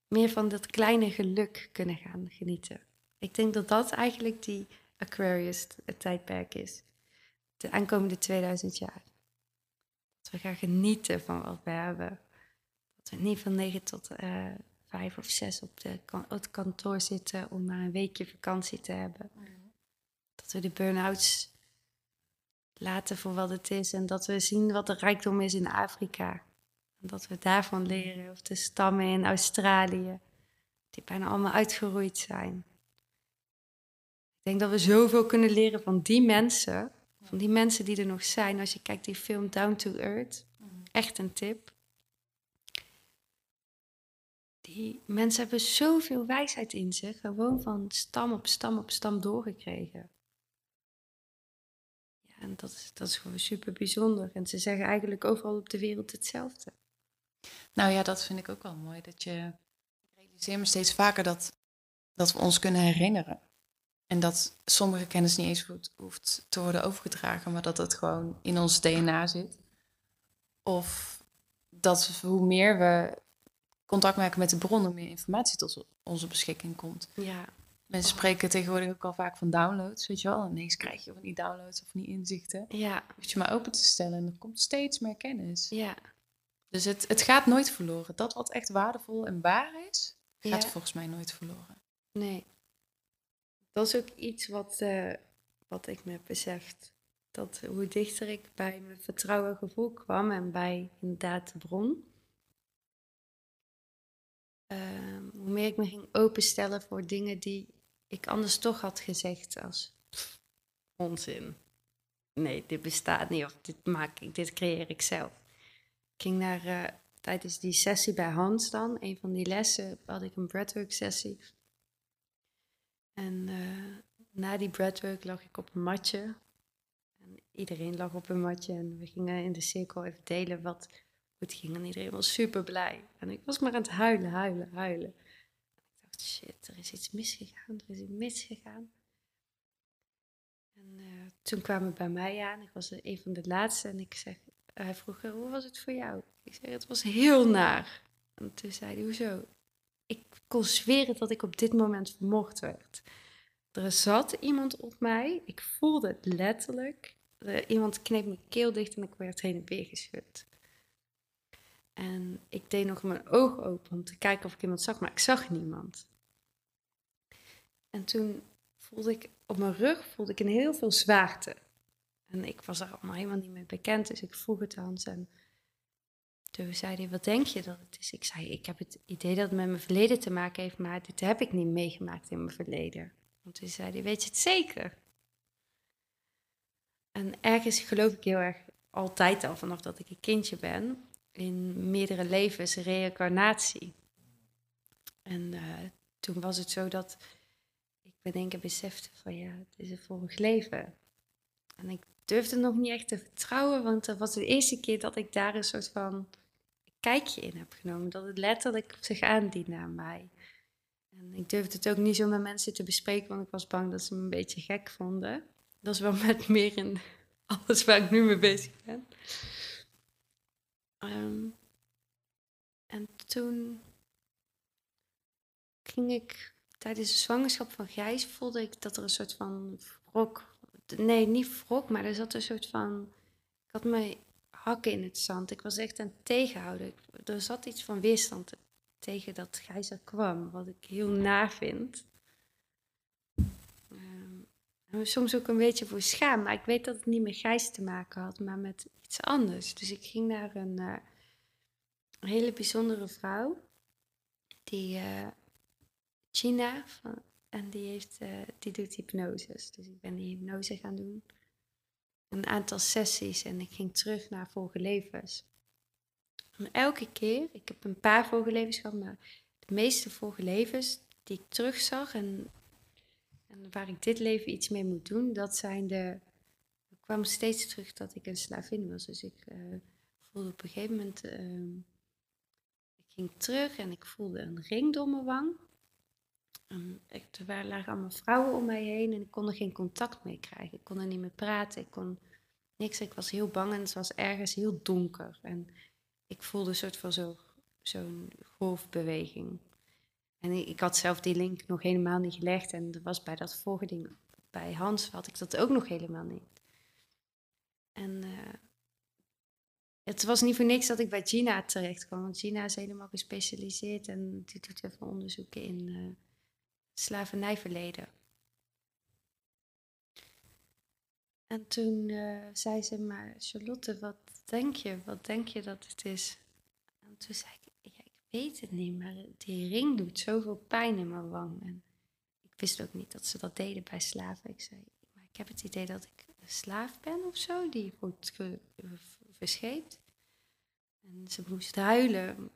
meer van dat kleine geluk kunnen gaan genieten. Ik denk dat dat eigenlijk die Aquarius het tijdperk is. De aankomende 2000 jaar. Dat we gaan genieten van wat we hebben. Dat we niet van 9 tot uh, 5 of 6 op, de, het kantoor zitten om maar een weekje vakantie te hebben. Dat we de burn-outs laten voor wat het is en dat we zien wat de rijkdom is in Afrika. Dat we daarvan leren. Of de stammen in Australië, die bijna allemaal uitgeroeid zijn. Ik denk dat we zoveel kunnen leren van die mensen. Van die mensen die er nog zijn. Als je kijkt die film Down to Earth. Echt een tip. Die mensen hebben zoveel wijsheid in zich. Gewoon van stam op stam op stam doorgekregen. Ja, en dat is, dat is gewoon super bijzonder. En ze zeggen eigenlijk overal op de wereld hetzelfde. Nou ja, dat vind ik ook wel mooi. Dat je realiseer me steeds vaker dat, dat we ons kunnen herinneren. En dat sommige kennis niet eens goed hoeft te worden overgedragen, maar dat het gewoon in ons DNA zit. Of dat hoe meer we contact maken met de bron, hoe meer informatie tot onze beschikking komt. Ja. Mensen spreken tegenwoordig ook al vaak van downloads, weet je wel. En ineens krijg je van die downloads of van die inzichten. Ja. Hoef je maar open te stellen en er komt steeds meer kennis. Ja. Dus het, het gaat nooit verloren. Dat wat echt waardevol en waar is, gaat volgens mij nooit verloren. Nee. Dat is ook iets wat, uh, wat ik me beseft. Dat hoe dichter ik bij mijn vertrouwen gevoel kwam en bij inderdaad de bron, ehm, hoe meer ik me ging openstellen voor dingen die ik anders toch had gezegd als onzin. Nee, dit bestaat niet of dit maak ik, dit creëer ik zelf. Ik ging naar, uh, tijdens die sessie bij Hans dan, een van die lessen, had ik een breathwork sessie. En uh, na die breathwork lag ik op een matje. En iedereen lag op een matje en we gingen in de cirkel even delen wat goed ging. En iedereen was super blij. En ik was maar aan het huilen, huilen, huilen. ik dacht, shit, er is iets misgegaan, er is iets misgegaan. En uh, toen kwamen we bij mij aan. Ik was een van de laatste en ik zeg, hij vroeg, hoe was het voor jou? Ik zei, het was heel naar. En toen zei hij, hoezo? Ik kon zweren dat ik op dit moment vermoord werd. Er zat iemand op mij, ik voelde het letterlijk. iemand kneep mijn keel dicht en ik werd heen en weer geschud. En ik deed nog mijn ogen open om te kijken of ik iemand zag, maar ik zag niemand. En toen voelde ik op mijn rug voelde ik een heel veel zwaarte. En ik was daar allemaal helemaal niet mee bekend, dus ik vroeg het aan En toen zei hij, wat denk je dat het is? Ik zei, ik heb het idee dat het met mijn verleden te maken heeft, maar dit heb ik niet meegemaakt in mijn verleden. Want toen zei hij, weet je het zeker? En ergens geloof ik heel erg altijd al, vanaf dat ik een kindje ben, in meerdere levens reïncarnatie. En uh, toen was het zo dat ik ben ik besefte van ja, het is een vorig leven. En ik durfde nog niet echt te vertrouwen, want dat was de eerste keer dat ik daar een soort van kijkje in heb genomen. Dat het letterlijk zich aandiende aan mij. En ik durfde het ook niet zo met mensen te bespreken, want ik was bang dat ze me een beetje gek vonden. Dat is wel [laughs] met meer in alles waar ik nu mee bezig ben. Ehm, en toen ging ik tijdens de zwangerschap van Gijs voelde ik dat er een soort van wrok. Nee, niet wrok, maar er zat een soort van. Ik had mijn hakken in het zand. Ik was echt aan het tegenhouden. er zat iets van weerstand tegen dat Gijs er kwam, wat ik heel na vind. Um, soms ook een beetje voor schaam, maar ik weet dat het niet met Gijs te maken had, maar met iets anders. Dus ik ging naar een, uh, hele bijzondere vrouw, die uh, China, van, en die, heeft, uh, die doet hypnoses. Dus ik ben die hypnose gaan doen. Een aantal sessies en ik ging terug naar vorige levens. En elke keer, ik heb een paar vorige levens gehad, maar de meeste vorige levens die ik terugzag en, en waar ik dit leven iets mee moet doen, dat zijn de. Kwam steeds terug dat ik een slavin was. Dus ik uh, voelde op een gegeven moment. Uh, ik ging terug en ik voelde een ring door mijn wang. En ik, er lagen allemaal vrouwen om mij heen en ik kon er geen contact mee krijgen. Ik kon er niet meer praten, ik kon niks. Ik was heel bang en het was ergens heel donker. En ik voelde een soort van zo'n zo golfbeweging. En ik, ik, had zelf die link nog helemaal niet gelegd. En dat was bij dat vorige ding, bij Hans, had ik dat ook nog helemaal niet. En uh, het was niet voor niks dat ik bij Gina terecht kwam. Want Gina is helemaal gespecialiseerd en die doet even onderzoeken in uh, slavernijverleden. En toen uh, zei ze, maar Charlotte, wat denk je? Wat denk je dat het is? En toen zei ik, ja, ik weet het niet, maar die ring doet zoveel pijn in mijn wang. En ik wist ook niet dat ze dat deden bij slaven. Ik zei, maar ik heb het idee dat ik slaaf ben of zo, die wordt verscheept. En ze moest huilen.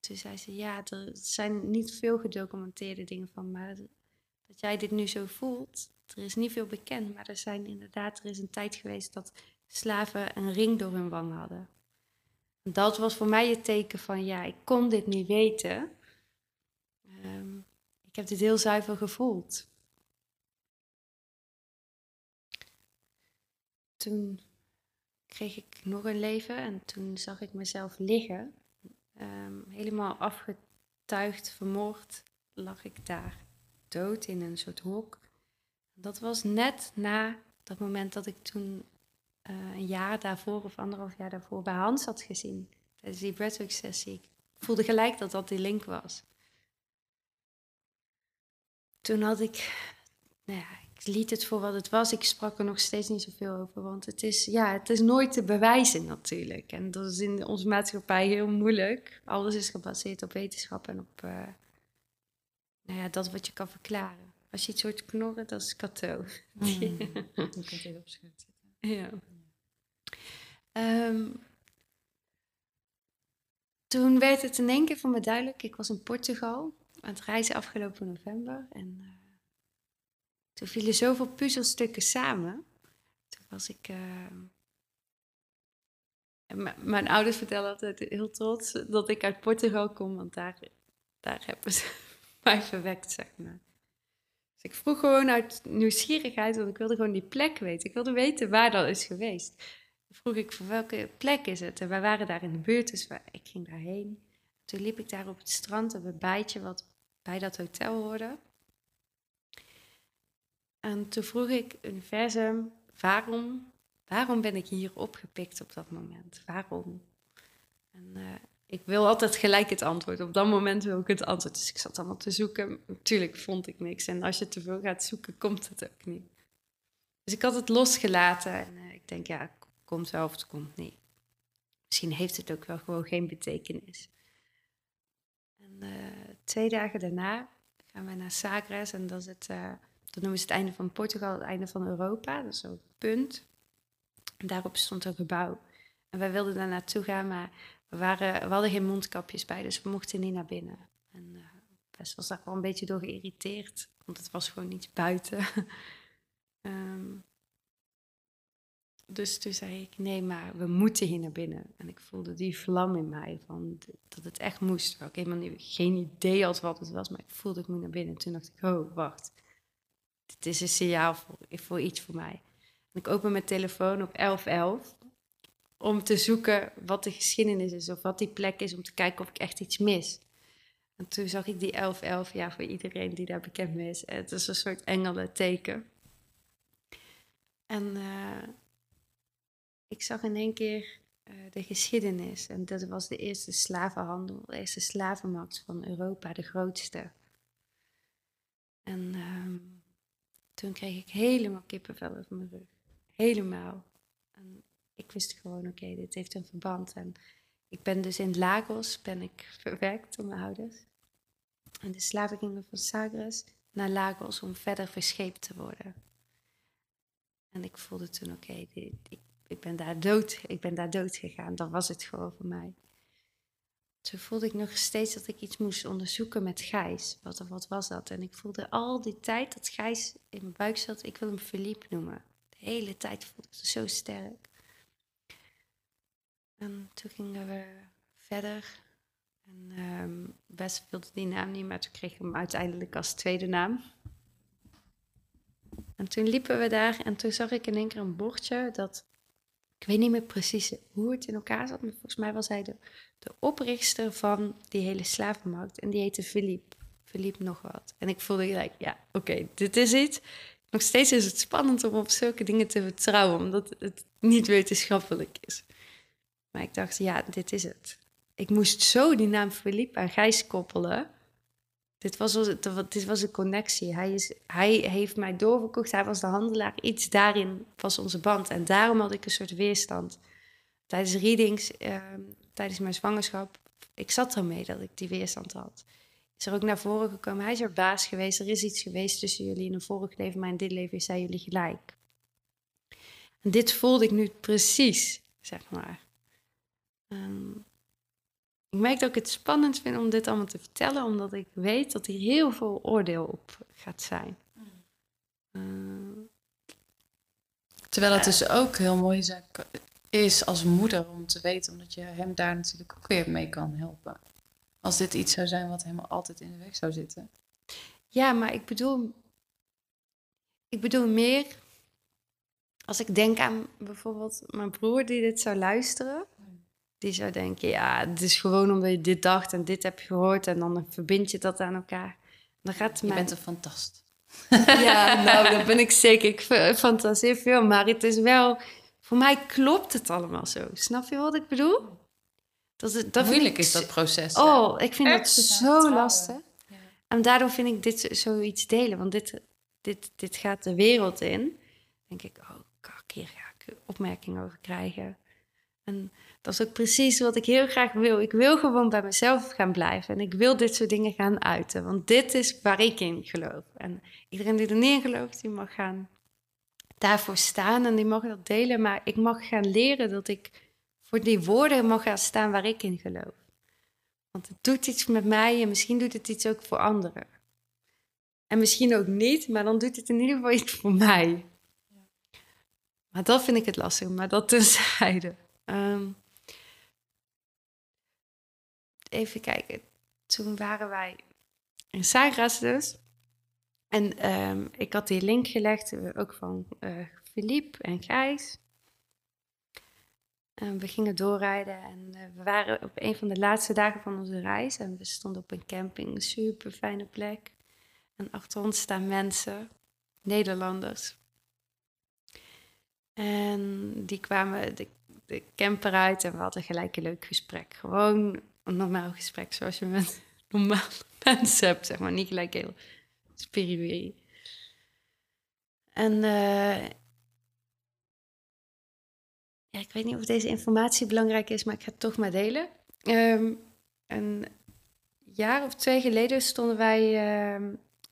Toen zei ze, ja, er zijn niet veel gedocumenteerde dingen van, maar dat jij dit nu zo voelt, er is niet veel bekend, maar er zijn inderdaad, er is een tijd geweest dat slaven een ring door hun wang hadden. Dat was voor mij het teken van, ja, ik kon dit niet weten. Um, ik heb dit heel zuiver gevoeld. Toen kreeg ik nog een leven en toen zag ik mezelf liggen. Um, helemaal afgetuigd, vermoord, lag ik daar dood in een soort hok. Dat was net na dat moment dat ik toen uh, een jaar daarvoor of anderhalf jaar daarvoor bij Hans had gezien. Tijdens die breathwork sessie. Ik voelde gelijk dat dat die link was. Toen had ik, nou ja, ik liet het voor wat het was. Ik sprak er nog steeds niet zoveel over. Want het is, ja, het is nooit te bewijzen natuurlijk. En dat is in onze maatschappij heel moeilijk. Alles is gebaseerd op wetenschap en op uh, nou ja, dat wat je kan verklaren. Als je iets hoort knorren, dat is kato. Mm. je kunt even op zitten. Ja. Um, toen werd het in één keer voor me duidelijk. Ik was in Portugal aan het reizen afgelopen november. En uh, toen vielen zoveel puzzelstukken samen. Toen was ik. Uh, mijn ouders vertellen altijd heel trots dat ik uit Portugal kom, want daar, daar hebben ze [laughs] mij verwekt, zeg maar. Dus ik vroeg gewoon uit nieuwsgierigheid, want ik wilde gewoon die plek weten. Ik wilde weten waar dat is geweest. vroeg ik voor welke plek is het? En wij waren daar in de buurt, dus ik ging daarheen. Toen liep ik daar op het strand op een bijtje wat bij dat hotel hoorde. En toen vroeg ik universum, waarom, waarom ben ik hier opgepikt op dat moment? Waarom? En uh, ik wil altijd gelijk het antwoord. Op dat moment wil ik het antwoord. Dus ik zat allemaal te zoeken. Natuurlijk vond ik niks. En als je te veel gaat zoeken, komt het ook niet. Dus ik had het losgelaten. En uh, ik denk, ja, het komt wel of het komt niet. Misschien heeft het ook wel gewoon geen betekenis. En uh, twee dagen daarna gaan we naar Sagres. En dat is het dat noemen ze het einde van Portugal, het einde van Europa. Dat is zo'n punt. En daarop stond een gebouw. En wij wilden daar naartoe gaan, maar we, waren, we hadden geen mondkapjes bij, dus we mochten niet naar binnen. En uh, best was daar wel een beetje door geïrriteerd, want het was gewoon niet buiten. um, [laughs] dus toen zei ik, nee, maar we moeten hier naar binnen. En ik voelde die vlam in mij, van dat het echt moest. Ik helemaal geen idee had wat het was, maar ik voelde ik moet naar binnen. En toen dacht ik, oh, wacht dit is een signaal voor, voor iets voor mij. En ik open mijn telefoon op 1111 om te zoeken wat de geschiedenis is of wat die plek is, om te kijken of ik echt iets mis. En toen zag ik die 1111, ja, voor iedereen die daar bekend mee is. Het is een soort engelen-teken. En uh, ik zag in één keer uh, de geschiedenis. En dat was de eerste slavenhandel, de eerste slavenmarkt van Europa, de grootste. En uh, toen kreeg ik helemaal kippenvel over mijn rug. Helemaal. En ik wist gewoon, oké, dit heeft een verband. En ik ben dus in Lagos, ben ik verwerkt door mijn ouders. En de slaven gingen van Sagres naar Lagos om verder verscheept te worden. En ik voelde toen, oké, ik, ben daar dood. Ik ben daar dood gegaan. Dat was het gewoon voor mij. Toen voelde ik nog steeds dat ik iets moest onderzoeken met Gijs. Wat, wat was dat? En ik voelde al die tijd dat Gijs in mijn buik zat. Ik wil hem Philippe noemen. De hele tijd voelde ik het zo sterk. En toen gingen we verder. En um, best wilde die naam niet, maar toen kreeg ik hem uiteindelijk als tweede naam. En toen liepen we daar en toen zag ik in één keer een bordje dat ik weet niet meer precies hoe het in elkaar zat, maar volgens mij was hij de, de oprichter van die hele slavenmarkt. En die heette Philippe. Philippe nog wat. En ik voelde gelijk, ja, oké, dit is het. Nog steeds is het spannend om op zulke dingen te vertrouwen, omdat het niet wetenschappelijk is. Maar ik dacht, ja, dit is het. Ik moest zo die naam Philippe aan Gijs koppelen. Dit was, dit was een connectie. Hij, is, hij heeft mij doorverkocht. Hij was de handelaar. Iets daarin was onze band. En daarom had ik een soort weerstand. Tijdens readings, ehm, tijdens mijn zwangerschap, ik zat ermee dat ik die weerstand had. Is er ook naar voren gekomen. Hij is er baas geweest. Er is iets geweest tussen jullie in een vorig leven. Maar in dit leven zijn jullie gelijk. En dit voelde ik nu precies, zeg maar. Um, ik merk dat ik het spannend vind om dit allemaal te vertellen, omdat ik weet dat hier heel veel oordeel op gaat zijn. Mm. Terwijl het dus ook heel mooi is als moeder om te weten, omdat je hem daar natuurlijk ook weer mee kan helpen. Als dit iets zou zijn wat helemaal altijd in de weg zou zitten. Ja, maar ik bedoel, ik bedoel meer als ik denk aan bijvoorbeeld mijn broer die dit zou luisteren die zou denken, ja, het is gewoon omdat je dit dacht en dit heb je gehoord en dan verbind je dat aan elkaar. Dan gaat je bent een fantast. [laughs] Ja, nou, dat ben ik zeker. Ik fantaseer veel, maar het is wel... Voor mij klopt het allemaal zo. Snap je wat ik bedoel? Dat is, dat Moeilijk is dat proces. Oh, ik vind het zo lastig. Ja. En daardoor vind ik dit zoiets delen. Want dit, dit, dit gaat de wereld in. denk ik, oh, kak, hier ga ik opmerkingen over krijgen. En dat is ook precies wat ik heel graag wil. Ik wil gewoon bij mezelf gaan blijven. En ik wil dit soort dingen gaan uiten. Want dit is waar ik in geloof. En iedereen die er niet in gelooft, die mag gaan daarvoor staan. En die mag dat delen. Maar ik mag gaan leren dat ik voor die woorden mag gaan staan waar ik in geloof. Want het doet iets met mij en misschien doet het iets ook voor anderen. En misschien ook niet, maar dan doet het in ieder geval iets voor mij. Maar dat vind ik het lastig, maar dat [laughs] tenzijde. Um, even kijken. Toen waren wij in Sagras dus. En ehm, ik had die link gelegd, eh, ook van uh, en Gijs. En we gingen doorrijden en uh, we waren op een van de laatste dagen van onze reis. En we stonden op een camping, een super fijne plek. En achter ons staan mensen, Nederlanders. En die kwamen de, de camper uit en we hadden gelijk een leuk gesprek. Gewoon een normaal gesprek zoals je met [laughs] normale mensen hebt, zeg maar. Niet gelijk heel spiritueel. En uh, ja, ik weet niet of deze informatie belangrijk is, maar ik ga het toch maar delen. Um, een jaar of twee geleden stonden wij, uh,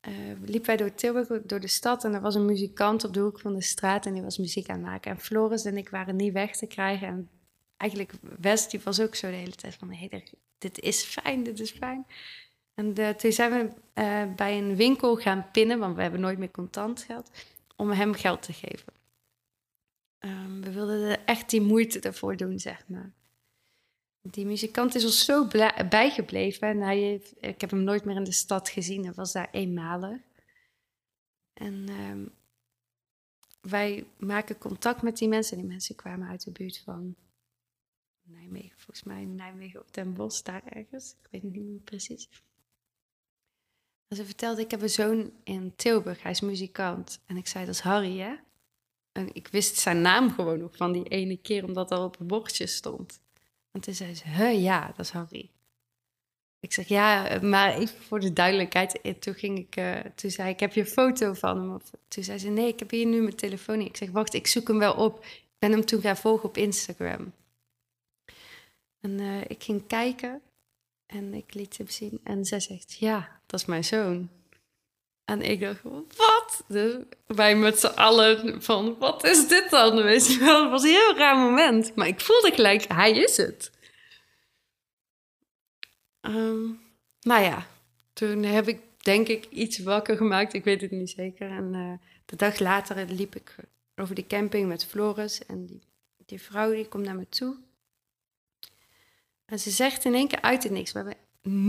uh, liepen wij door Tilburg, door de stad. En er was een muzikant op de hoek van de straat en die was muziek aan het maken. En Floris en ik waren niet weg te krijgen. En eigenlijk West, die was ook zo de hele tijd van... Hey, dit is fijn, dit is fijn. En de, toen zijn we uh, bij een winkel gaan pinnen, want we hebben nooit meer contant geld, om hem geld te geven. Um, we wilden echt die moeite ervoor doen, zeg maar. Die muzikant is ons zo bijgebleven. En hij ik heb hem nooit meer in de stad gezien. Hij was daar eenmalig. En um, wij maken contact met die mensen. Die mensen kwamen uit de buurt van Nijmegen, volgens mij Nijmegen op Den Bosch, daar ergens. Ik weet niet meer precies. Ze vertelde, ik heb een zoon in Tilburg, hij is muzikant. En ik zei, dat is Harry, hè? En ik wist zijn naam gewoon nog van die ene keer, omdat dat op het bordje stond. En toen zei ze, huh, ja, dat is Harry. Ik zeg, ja, maar even voor de duidelijkheid. Eh, toen ging ik, uh, toen zei ik, heb je een foto van hem? Toen zei ze, nee, ik heb hier nu mijn telefoon. Ik zeg, wacht, ik zoek hem wel op. Ik ben hem toen gaan volgen op Instagram. En uh, ik ging kijken en ik liet hem zien. En zij zegt, ja, dat is mijn zoon. En ik dacht, wat? Dus wij met z'n allen van, wat is dit dan? Weet je wel, het was een heel raar moment. Maar ik voelde gelijk, hij is het. Um, nou ja, toen heb ik denk ik iets wakker gemaakt. Ik weet het niet zeker. En uh, de dag later liep ik over de camping met Floris. En die, die vrouw die komt naar me toe. En ze zegt in één keer uit het niks. We hebben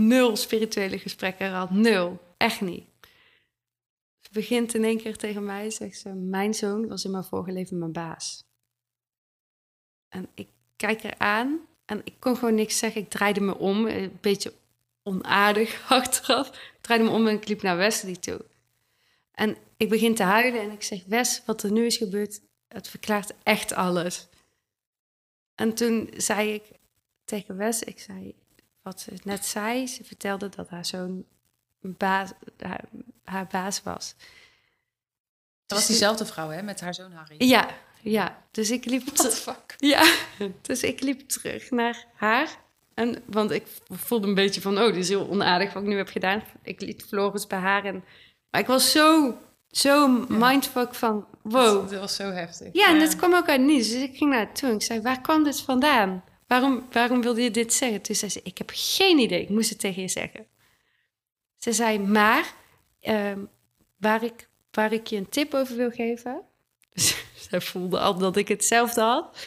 nul spirituele gesprekken gehad. Nul. Echt niet. Ze begint in één keer tegen mij, zegt ze, mijn zoon was in mijn vorige leven mijn baas. En ik kijk er aan en ik kon gewoon niks zeggen. Ik draaide me om, een beetje onaardig [laughs] achteraf. Ik draaide me om en ik liep naar Wesley toe. En ik begin te huilen en ik zeg, Wes, wat er nu is gebeurd, het verklaart echt alles. En toen zei ik tegen Wes, ik zei, wat ze net zei, ze vertelde dat haar zoon baas, haar, baas was. Dat was dus diezelfde vrouw, hè, met haar zoon Harry? Ja, ja. Dus ik liep... What the fuck? Ja, dus ik liep terug naar haar. En, want ik voelde een beetje van, oh, dit is heel onaardig wat ik nu heb gedaan. Ik liet Floris bij haar. En, maar ik was zo, zo mindfuck van, wow. Dat, was zo heftig. Ja, en dat kwam ook uit niets. Dus ik ging naar haar toe en ik zei, waar kwam dit vandaan? Waarom, waarom wilde je dit zeggen? Toen zei ze, ik heb geen idee. Ik moest het tegen je zeggen. Ze zei, maar ehm, waar, ik, waar ik je een tip over wil geven. [laughs] Zij voelde al dat ik hetzelfde had.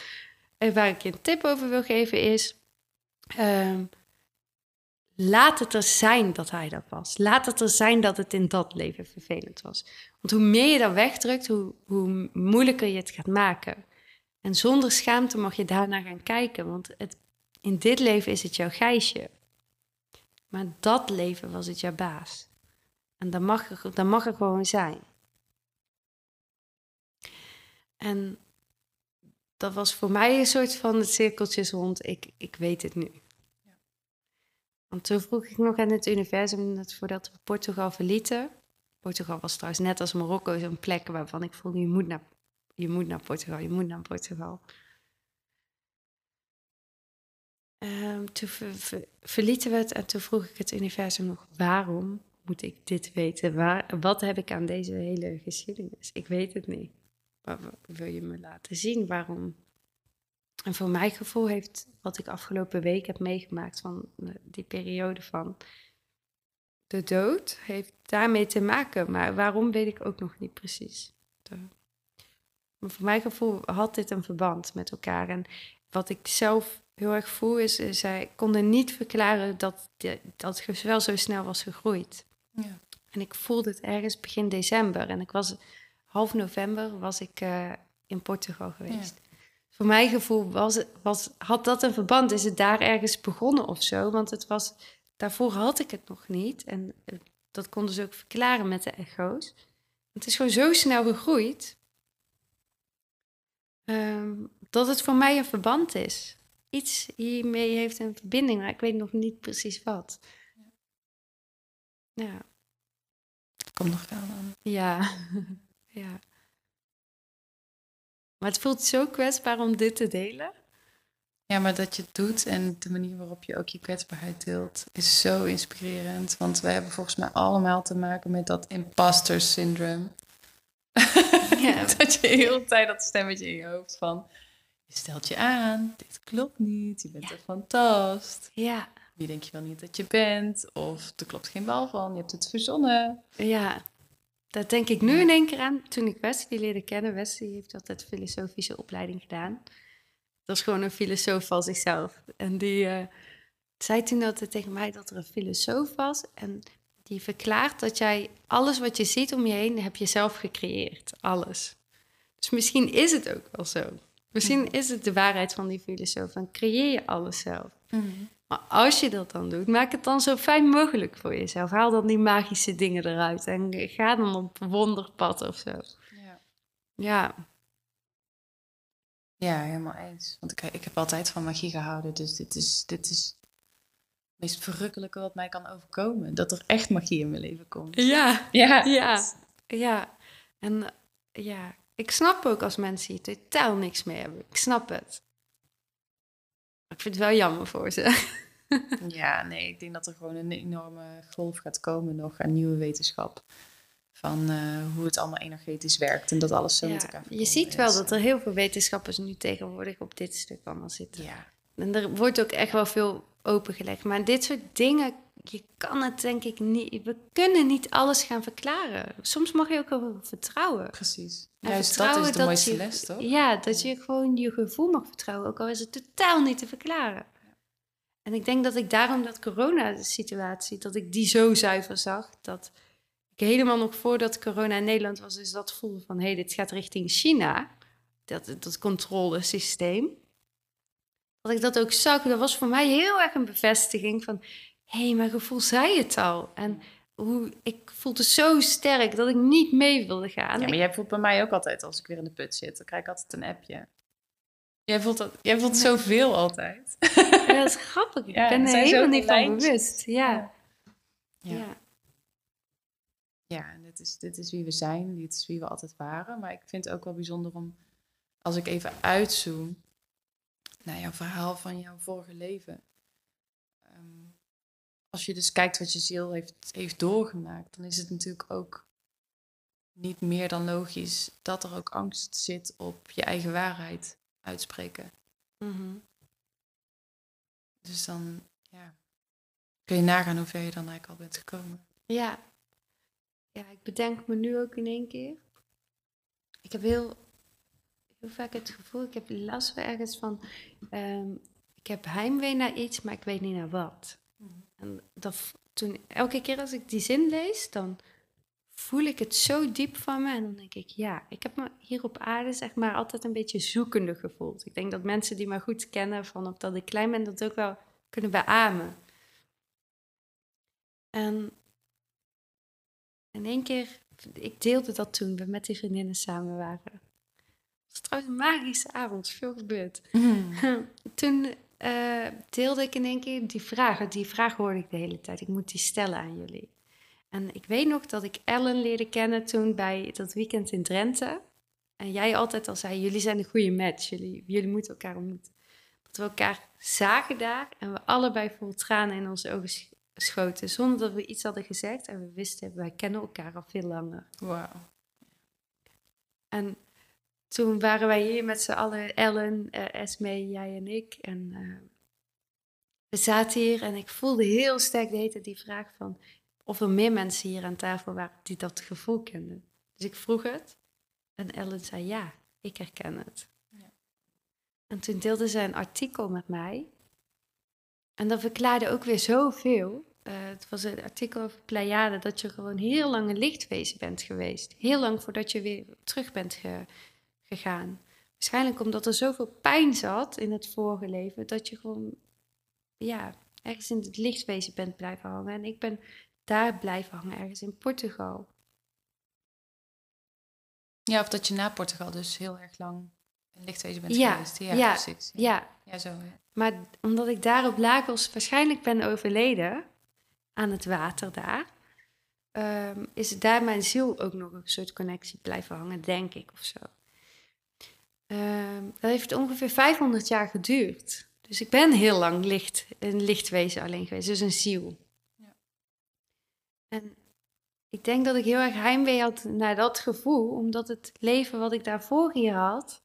En waar ik je een tip over wil geven is. Ehm, laat het er zijn dat hij dat was. Laat het er zijn dat het in dat leven vervelend was. Want hoe meer je dat wegdrukt, hoe, hoe moeilijker je het gaat maken. En zonder schaamte mag je daarna gaan kijken. Want het, in dit leven is het jouw geisje. Maar dat leven was het jouw baas. En dat mag er, dat mag er gewoon zijn. En dat was voor mij een soort van het cirkeltjes rond, ik, ik weet het nu. Want toen vroeg ik nog aan het universum, dat voordat we Portugal verlieten, Portugal was trouwens net als Marokko zo'n plek waarvan ik voelde, je moet naar, je moet naar Portugal, je moet naar Portugal. Um, toen verlieten we het en toen vroeg ik het universum nog, waarom moet ik dit weten? Waar, wat heb ik aan deze hele geschiedenis? Ik weet het niet. Wat wil je me laten zien? Waarom? En voor mijn gevoel heeft wat ik afgelopen week heb meegemaakt van die periode van de dood, heeft daarmee te maken. Maar waarom weet ik ook nog niet precies. Maar voor mijn gevoel had dit een verband met elkaar. En wat ik zelf heel erg voel is, zij konden niet verklaren dat dat wel zo snel was gegroeid. Ja. En ik voelde het ergens begin december. En ik was half november was ik uh, in Portugal geweest. Voor mijn gevoel was, was, had dat een verband. Is het daar ergens begonnen of zo? Want het was, daarvoor had ik het nog niet. En uh, dat konden ze ook verklaren met de echo's. Het is gewoon zo snel gegroeid. Um, dat het voor mij een verband is. Iets hiermee heeft een verbinding, maar ik weet nog niet precies wat. Ja. Komt nog wel aan. Ja. [laughs] ja. Maar het voelt zo kwetsbaar om dit te delen. Ja, maar dat je het doet en de manier waarop je ook je kwetsbaarheid deelt, is zo inspirerend. Want wij hebben volgens mij allemaal te maken met dat imposter syndrome. [laughs] [laughs] Ja. [laughs] dat je de hele tijd dat stemmetje in je hoofd van, je stelt je aan, dit klopt niet, je bent ja. een fantast. Ja. Wie denk je wel niet dat je bent? Of er klopt geen bal van, je hebt het verzonnen. Ja, dat denk ik nu in één keer aan. Toen ik Wesley leerde kennen, Wesley heeft altijd filosofische opleiding gedaan. Dat is gewoon een filosoof van zichzelf. En die uh, zei toen altijd tegen mij dat er een filosoof was. En die verklaart dat jij alles wat je ziet om je heen, heb je zelf gecreëerd. Alles. Dus misschien is het ook wel zo. Misschien is het de waarheid van die filosoof. Dan creëer je alles zelf. Mhm. Maar als je dat dan doet, maak het dan zo fijn mogelijk voor jezelf. Haal dan die magische dingen eruit en ga dan op wonderpad of zo. Ja. Ja, ja helemaal eens. Want ik, ik heb altijd van magie gehouden, dus dit is, dit is meest verrukkelijke wat mij kan overkomen. Dat er echt magie in mijn leven komt. Ja, ja, ja. ja. En ja, ik snap ook als mensen hier totaal niks mee hebben. Ik snap het. Ik vind het wel jammer voor ze. [laughs] Ja, nee, ik denk dat er gewoon een enorme golf gaat komen nog aan nieuwe wetenschap. Van uh, hoe het allemaal energetisch werkt en dat alles zo met elkaar Je ziet wel dat er heel veel wetenschappers nu tegenwoordig op dit stuk allemaal zitten. Ja. En er wordt ook echt wel veel opengelegd. Maar dit soort dingen je kan het denk ik niet. We kunnen niet alles gaan verklaren. Soms mag je ook wel vertrouwen. Precies. En Juist dat is de mooiste je, les, toch? Ja, dat je gewoon je gevoel mag vertrouwen, ook al is het totaal niet te verklaren. En ik denk dat ik daarom dat corona-situatie, dat ik die zo zuiver zag, dat ik helemaal nog voordat corona in Nederland was, dus dat voelde van, hé, hey, dit gaat richting China, dat, dat controlesysteem. Dat ik dat ook zag, dat was voor mij heel erg een bevestiging van, hé, hey, mijn gevoel zei het al. En hoe, ik voelde zo sterk dat ik niet mee wilde gaan. Ja, maar jij voelt bij mij ook altijd als ik weer in de put zit. Dan krijg ik altijd een appje. Jij voelt, dat, jij voelt zoveel altijd. Ja, dat is [laughs] grappig. Ik ben er helemaal niet van bewust. Ja. Ja. ja. ja. en dit is, dit is wie we zijn. Dit is wie we altijd waren. Maar ik vind het ook wel bijzonder om, als ik even uitzoom naar jouw verhaal van jouw vorige leven als je dus kijkt wat je ziel heeft, heeft doorgemaakt, dan is het natuurlijk ook niet meer dan logisch dat er ook angst zit op je eigen waarheid uitspreken. Mhm. Dus dan ja, kun je nagaan hoe ver je dan eigenlijk al bent gekomen. Ja. ja, ik bedenk me nu ook in één keer. Ik heb heel, heel vaak het gevoel, ik heb last van ergens van, um, ik heb heimwee naar iets, maar ik weet niet naar wat. En dat, toen, elke keer als ik die zin lees, dan voel ik het zo diep van me. En dan denk ik, ja, ik heb me hier op aarde zeg maar altijd een beetje zoekende gevoeld. Ik denk dat mensen die me goed kennen vanaf dat ik klein ben, dat ook wel kunnen beamen. En in één keer, ik deelde dat toen we met die vriendinnen samen waren. Het was trouwens een magische avond, veel gebeurd. Mm. [laughs] toen uh, deelde ik in één keer die vraag. Die vraag hoorde ik de hele tijd. Ik moet die stellen aan jullie. En ik weet nog dat ik Ellen leerde kennen toen bij dat weekend in Drenthe. En jij altijd al zei, jullie zijn een goede match, jullie, jullie moeten elkaar ontmoeten. Dat we elkaar zagen daar en we allebei vol tranen in onze ogen schoten. Zonder dat we iets hadden gezegd. En we wisten, wij kennen elkaar al veel langer. Wauw. En toen waren wij hier met z'n allen, Ellen, uh, Esme, jij en ik. En uh, we zaten hier en ik voelde heel sterk de hele die vraag van of er meer mensen hier aan tafel waren die dat gevoel kenden. Dus ik vroeg het en Ellen zei ja, ik herken het. Ja. En toen deelde zij een artikel met mij. En dat verklaarde ook weer zoveel. Uh, het was een artikel over Pleiade, dat je gewoon heel lang een lichtwezen bent geweest. Heel lang voordat je weer terug bent gegaan. Waarschijnlijk omdat er zoveel pijn zat in het vorige leven, dat je gewoon ja, ergens in het lichtwezen bent blijven hangen. En ik ben daar blijven hangen, ergens in Portugal. Ja, of dat je na Portugal dus heel erg lang een lichtwezen bent geweest. Ja, ja, precies. Ja. ja. zo. Maar omdat ik daar op Lagos waarschijnlijk ben overleden, aan het water daar, um, is daar mijn ziel ook nog een soort connectie blijven hangen, denk ik of zo. Um, dat heeft ongeveer 500 jaar geduurd. Dus ik ben heel lang licht, een lichtwezen alleen geweest, dus een ziel. Ja. En ik denk dat ik heel erg heimwee had naar dat gevoel, omdat het leven wat ik daarvoor hier had,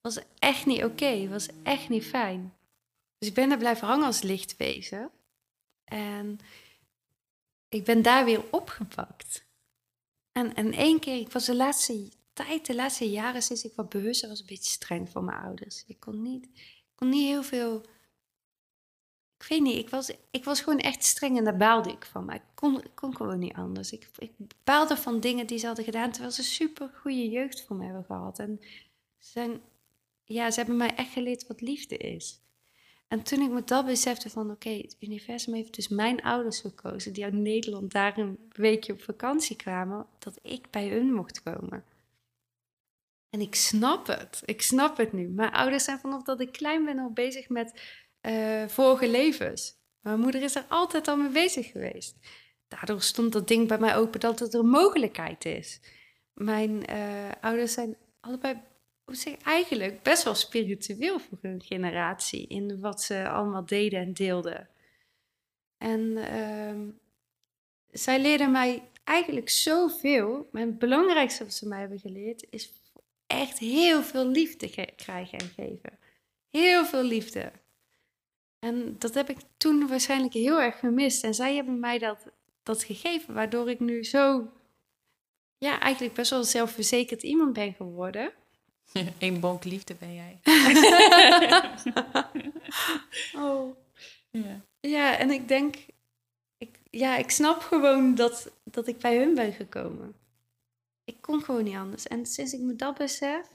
was echt niet oké, was echt niet fijn. Dus ik ben daar blijven hangen als lichtwezen. En ik ben daar weer opgepakt. En in één keer, ik was de laatste de laatste jaren sinds ik wat bewuster was, een beetje streng voor mijn ouders. Ik kon niet, ik kon niet heel veel. Ik weet niet, ik was, ik was gewoon echt streng en daar baalde ik van. Maar ik kon, kon gewoon niet anders. Ik, ik baalde van dingen die ze hadden gedaan, terwijl ze super goede jeugd voor me hebben gehad. En ze, zijn, ja, ze hebben mij echt geleerd wat liefde is. En toen ik me dat besefte van oké, het universum heeft dus mijn ouders gekozen die uit Nederland daar een weekje op vakantie kwamen, dat ik bij hun mocht komen. En ik snap het, ik snap het nu. Mijn ouders zijn vanaf dat ik klein ben al bezig met uh, vorige levens. Mijn moeder is er altijd al mee bezig geweest. Daardoor stond dat ding bij mij open dat het er een mogelijkheid is. Mijn uh, ouders zijn allebei zeg, eigenlijk best wel spiritueel voor hun generatie in wat ze allemaal deden en deelden. En uh, zij leerden mij eigenlijk zoveel. Maar het belangrijkste wat ze mij hebben geleerd is echt heel veel liefde krijgen en geven. Heel veel liefde. En dat heb ik toen waarschijnlijk heel erg gemist. En zij hebben mij dat, dat gegeven, waardoor ik nu zo, ja, eigenlijk best wel zelfverzekerd iemand ben geworden. [laughs] Eén bonk liefde ben jij. [laughs] oh. Ja. ja, en ik denk, ik, ja, ik snap gewoon dat, dat ik bij hun ben gekomen. Ik kon gewoon niet anders. En sinds ik me dat besef,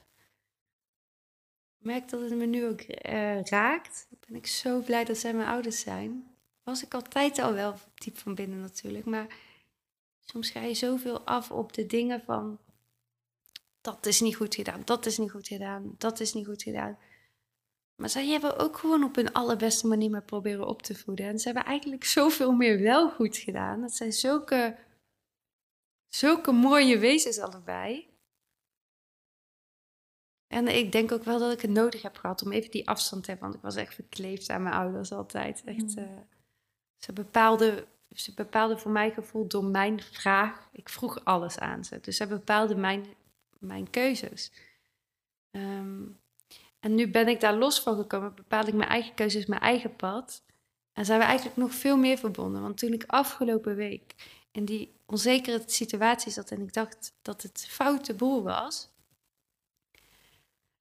merk dat het me nu ook uh, raakt. Ben ik zo blij dat zij mijn ouders zijn. Was ik altijd al wel diep van binnen natuurlijk. Maar soms ga je zoveel af op de dingen van dat is niet goed gedaan, dat is niet goed gedaan, dat is niet goed gedaan. Maar zij hebben ook gewoon op hun allerbeste manier me proberen op te voeden. En ze hebben eigenlijk zoveel meer wel goed gedaan. Dat zijn zulke, zulke mooie wezens allebei. En ik denk ook wel dat ik het nodig heb gehad om even die afstand te hebben. Want ik was echt verkleefd aan mijn ouders altijd. Echt, uh, ze, bepaalden, ze bepaalden voor mijn gevoel door mijn vraag. Ik vroeg alles aan ze. Dus ze bepaalden mijn mijn keuzes. Ehm, en nu ben ik daar los van gekomen, bepaal ik mijn eigen keuzes, mijn eigen pad. En zijn we eigenlijk nog veel meer verbonden. Want toen ik afgelopen week in die onzekere situatie zat en ik dacht dat het foute boel was,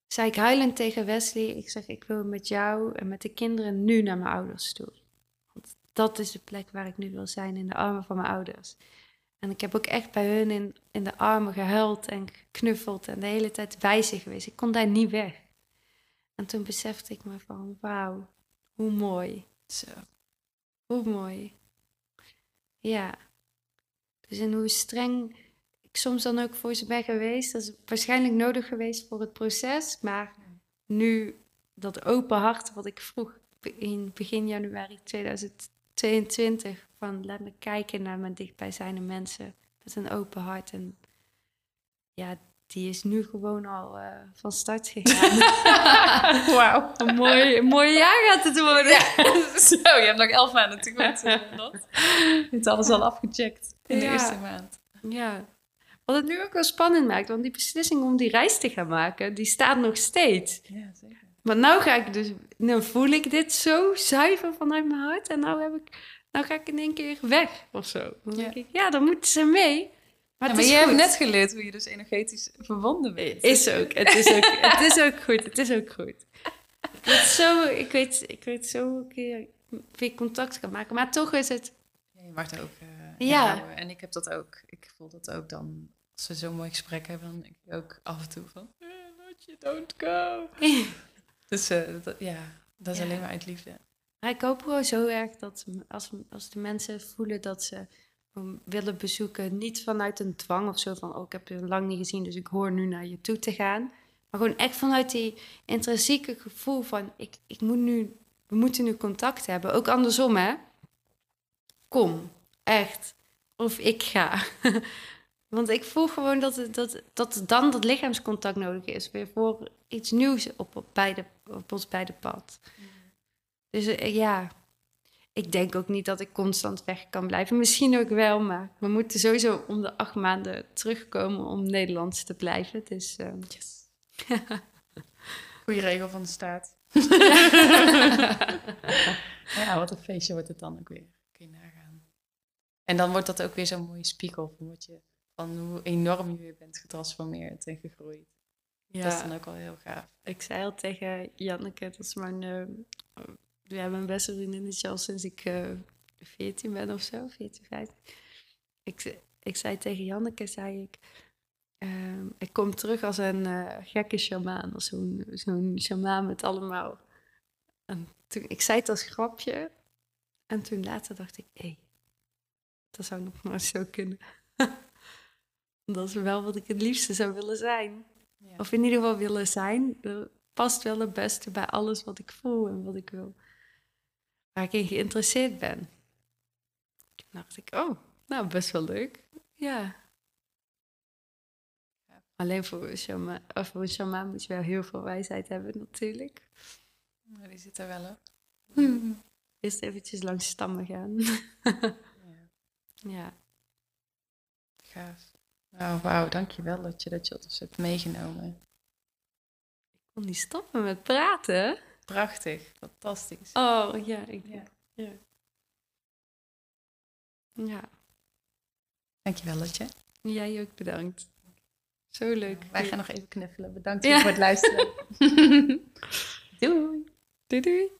zei ik huilend tegen Wesley: Ik zeg, ik wil met jou en met de kinderen nu naar mijn ouders toe. Want dat is de plek waar ik nu wil zijn, in de armen van mijn ouders. En ik heb ook echt bij hun in, in de armen gehuild en geknuffeld en de hele tijd bij geweest. Ik kon daar niet weg. En toen besefte ik me van, wauw, hoe mooi. Zo. Hoe mooi. Ja. Dus in hoe streng ik soms dan ook voor ze ben geweest. Dat is waarschijnlijk nodig geweest voor het proces. Maar nu dat open hart wat ik vroeg in begin januari 2022 van laat me kijken naar mijn dichtbijzijnde mensen met een open hart. En ja, die is nu gewoon al uh, van start gegaan. [laughs] Wauw. een mooi, een mooi jaar gaat het worden. [laughs] Zo, je hebt nog elf maanden te goed. Je hebt alles al afgecheckt in de eerste maand. Ja. Wat het nu ook wel spannend maakt, want die beslissing om die reis te gaan maken, die staat nog steeds. Ja, zeker. Maar nou ga ik dus, nou voel ik dit zo zuiver vanuit mijn hart en nou heb ik, nou ga ik in één keer weg of zo. Dan denk ik, ja, dan moeten ze mee. Maar, ja, maar je hebt net geleerd hoe je dus energetisch verbonden bent. Is ook. Het is ook, het is ook goed. Het is ook goed. Ik weet zo, ik weet, ik weet zo een keer weer contact kan maken. Maar toch is het... Ja, je mag er ook uh, ja. En ik heb dat ook. Ik voel dat ook dan, als we zo'n mooi gesprek hebben, dan denk ik ook af en toe van... Not you don't go. [laughs] dus uh, dat, ja, dat is alleen maar uit liefde. Maar ik hoop gewoon zo erg dat als, als de mensen voelen dat ze willen bezoeken. Niet vanuit een dwang of zo van, oh, ik heb je lang niet gezien, dus ik hoor nu naar je toe te gaan. Maar gewoon echt vanuit die intrinsieke gevoel van, ik, ik moet nu, we moeten nu contact hebben. Ook andersom, hè. Kom, echt. Of ik ga. [laughs] Want ik voel gewoon dat, het, dat, dat dan dat lichaamscontact nodig is. Weer voor iets nieuws op, op, beide, op ons beide pad. Mm. Dus uh, ja, ik denk ook niet dat ik constant weg kan blijven. Misschien ook wel, maar we moeten sowieso om de acht maanden terugkomen om Nederlands te blijven. Dus, uh... yes. [laughs] Goeie regel van de staat. [laughs] ja, wat een feestje wordt het dan ook weer. Kun je nagaan. En dan wordt dat ook weer zo'n mooie spiegel van, wat je, van hoe enorm je weer bent getransformeerd en gegroeid. Ja. Dat is dan ook wel heel gaaf. Ik zei al tegen Janneke, dat is mijn uh, ja, mijn beste vriendin is al sinds ik uh, eh, 14 ben of zo, 14, 15. Ik, ik zei tegen Janneke, zei ik, uh, ik kom terug als een uh, gekke shamaan, als zo'n zo'n shamaan met allemaal. En toen, ik zei het als grapje en toen later dacht ik, hé, hey, dat zou nog maar zo kunnen. [laughs] dat is wel wat ik het liefste zou willen zijn. Ja. Of in ieder geval willen zijn. Dat past wel het beste bij alles wat ik voel en wat ik wil waar ik in geïnteresseerd ben. Toen dacht ik, oh, nou, best wel leuk. Ja. Alleen voor een, shaman, of voor een shaman moet je wel heel veel wijsheid hebben natuurlijk. Maar die zit er wel op. Hmm. Eerst eventjes langs stammen gaan. ja. [laughs] ja. Gaaf. Nou, wauw, dankjewel dat je dat je ons hebt meegenomen. Ik kon niet stoppen met praten. Prachtig, fantastisch. Oh ja, ik, ja. ja. Ja. Dankjewel, Lotje. Jij ook bedankt. Zo leuk. wij gaan nog even knuffelen. Bedankt voor het luisteren. [laughs] doei. Doei doei.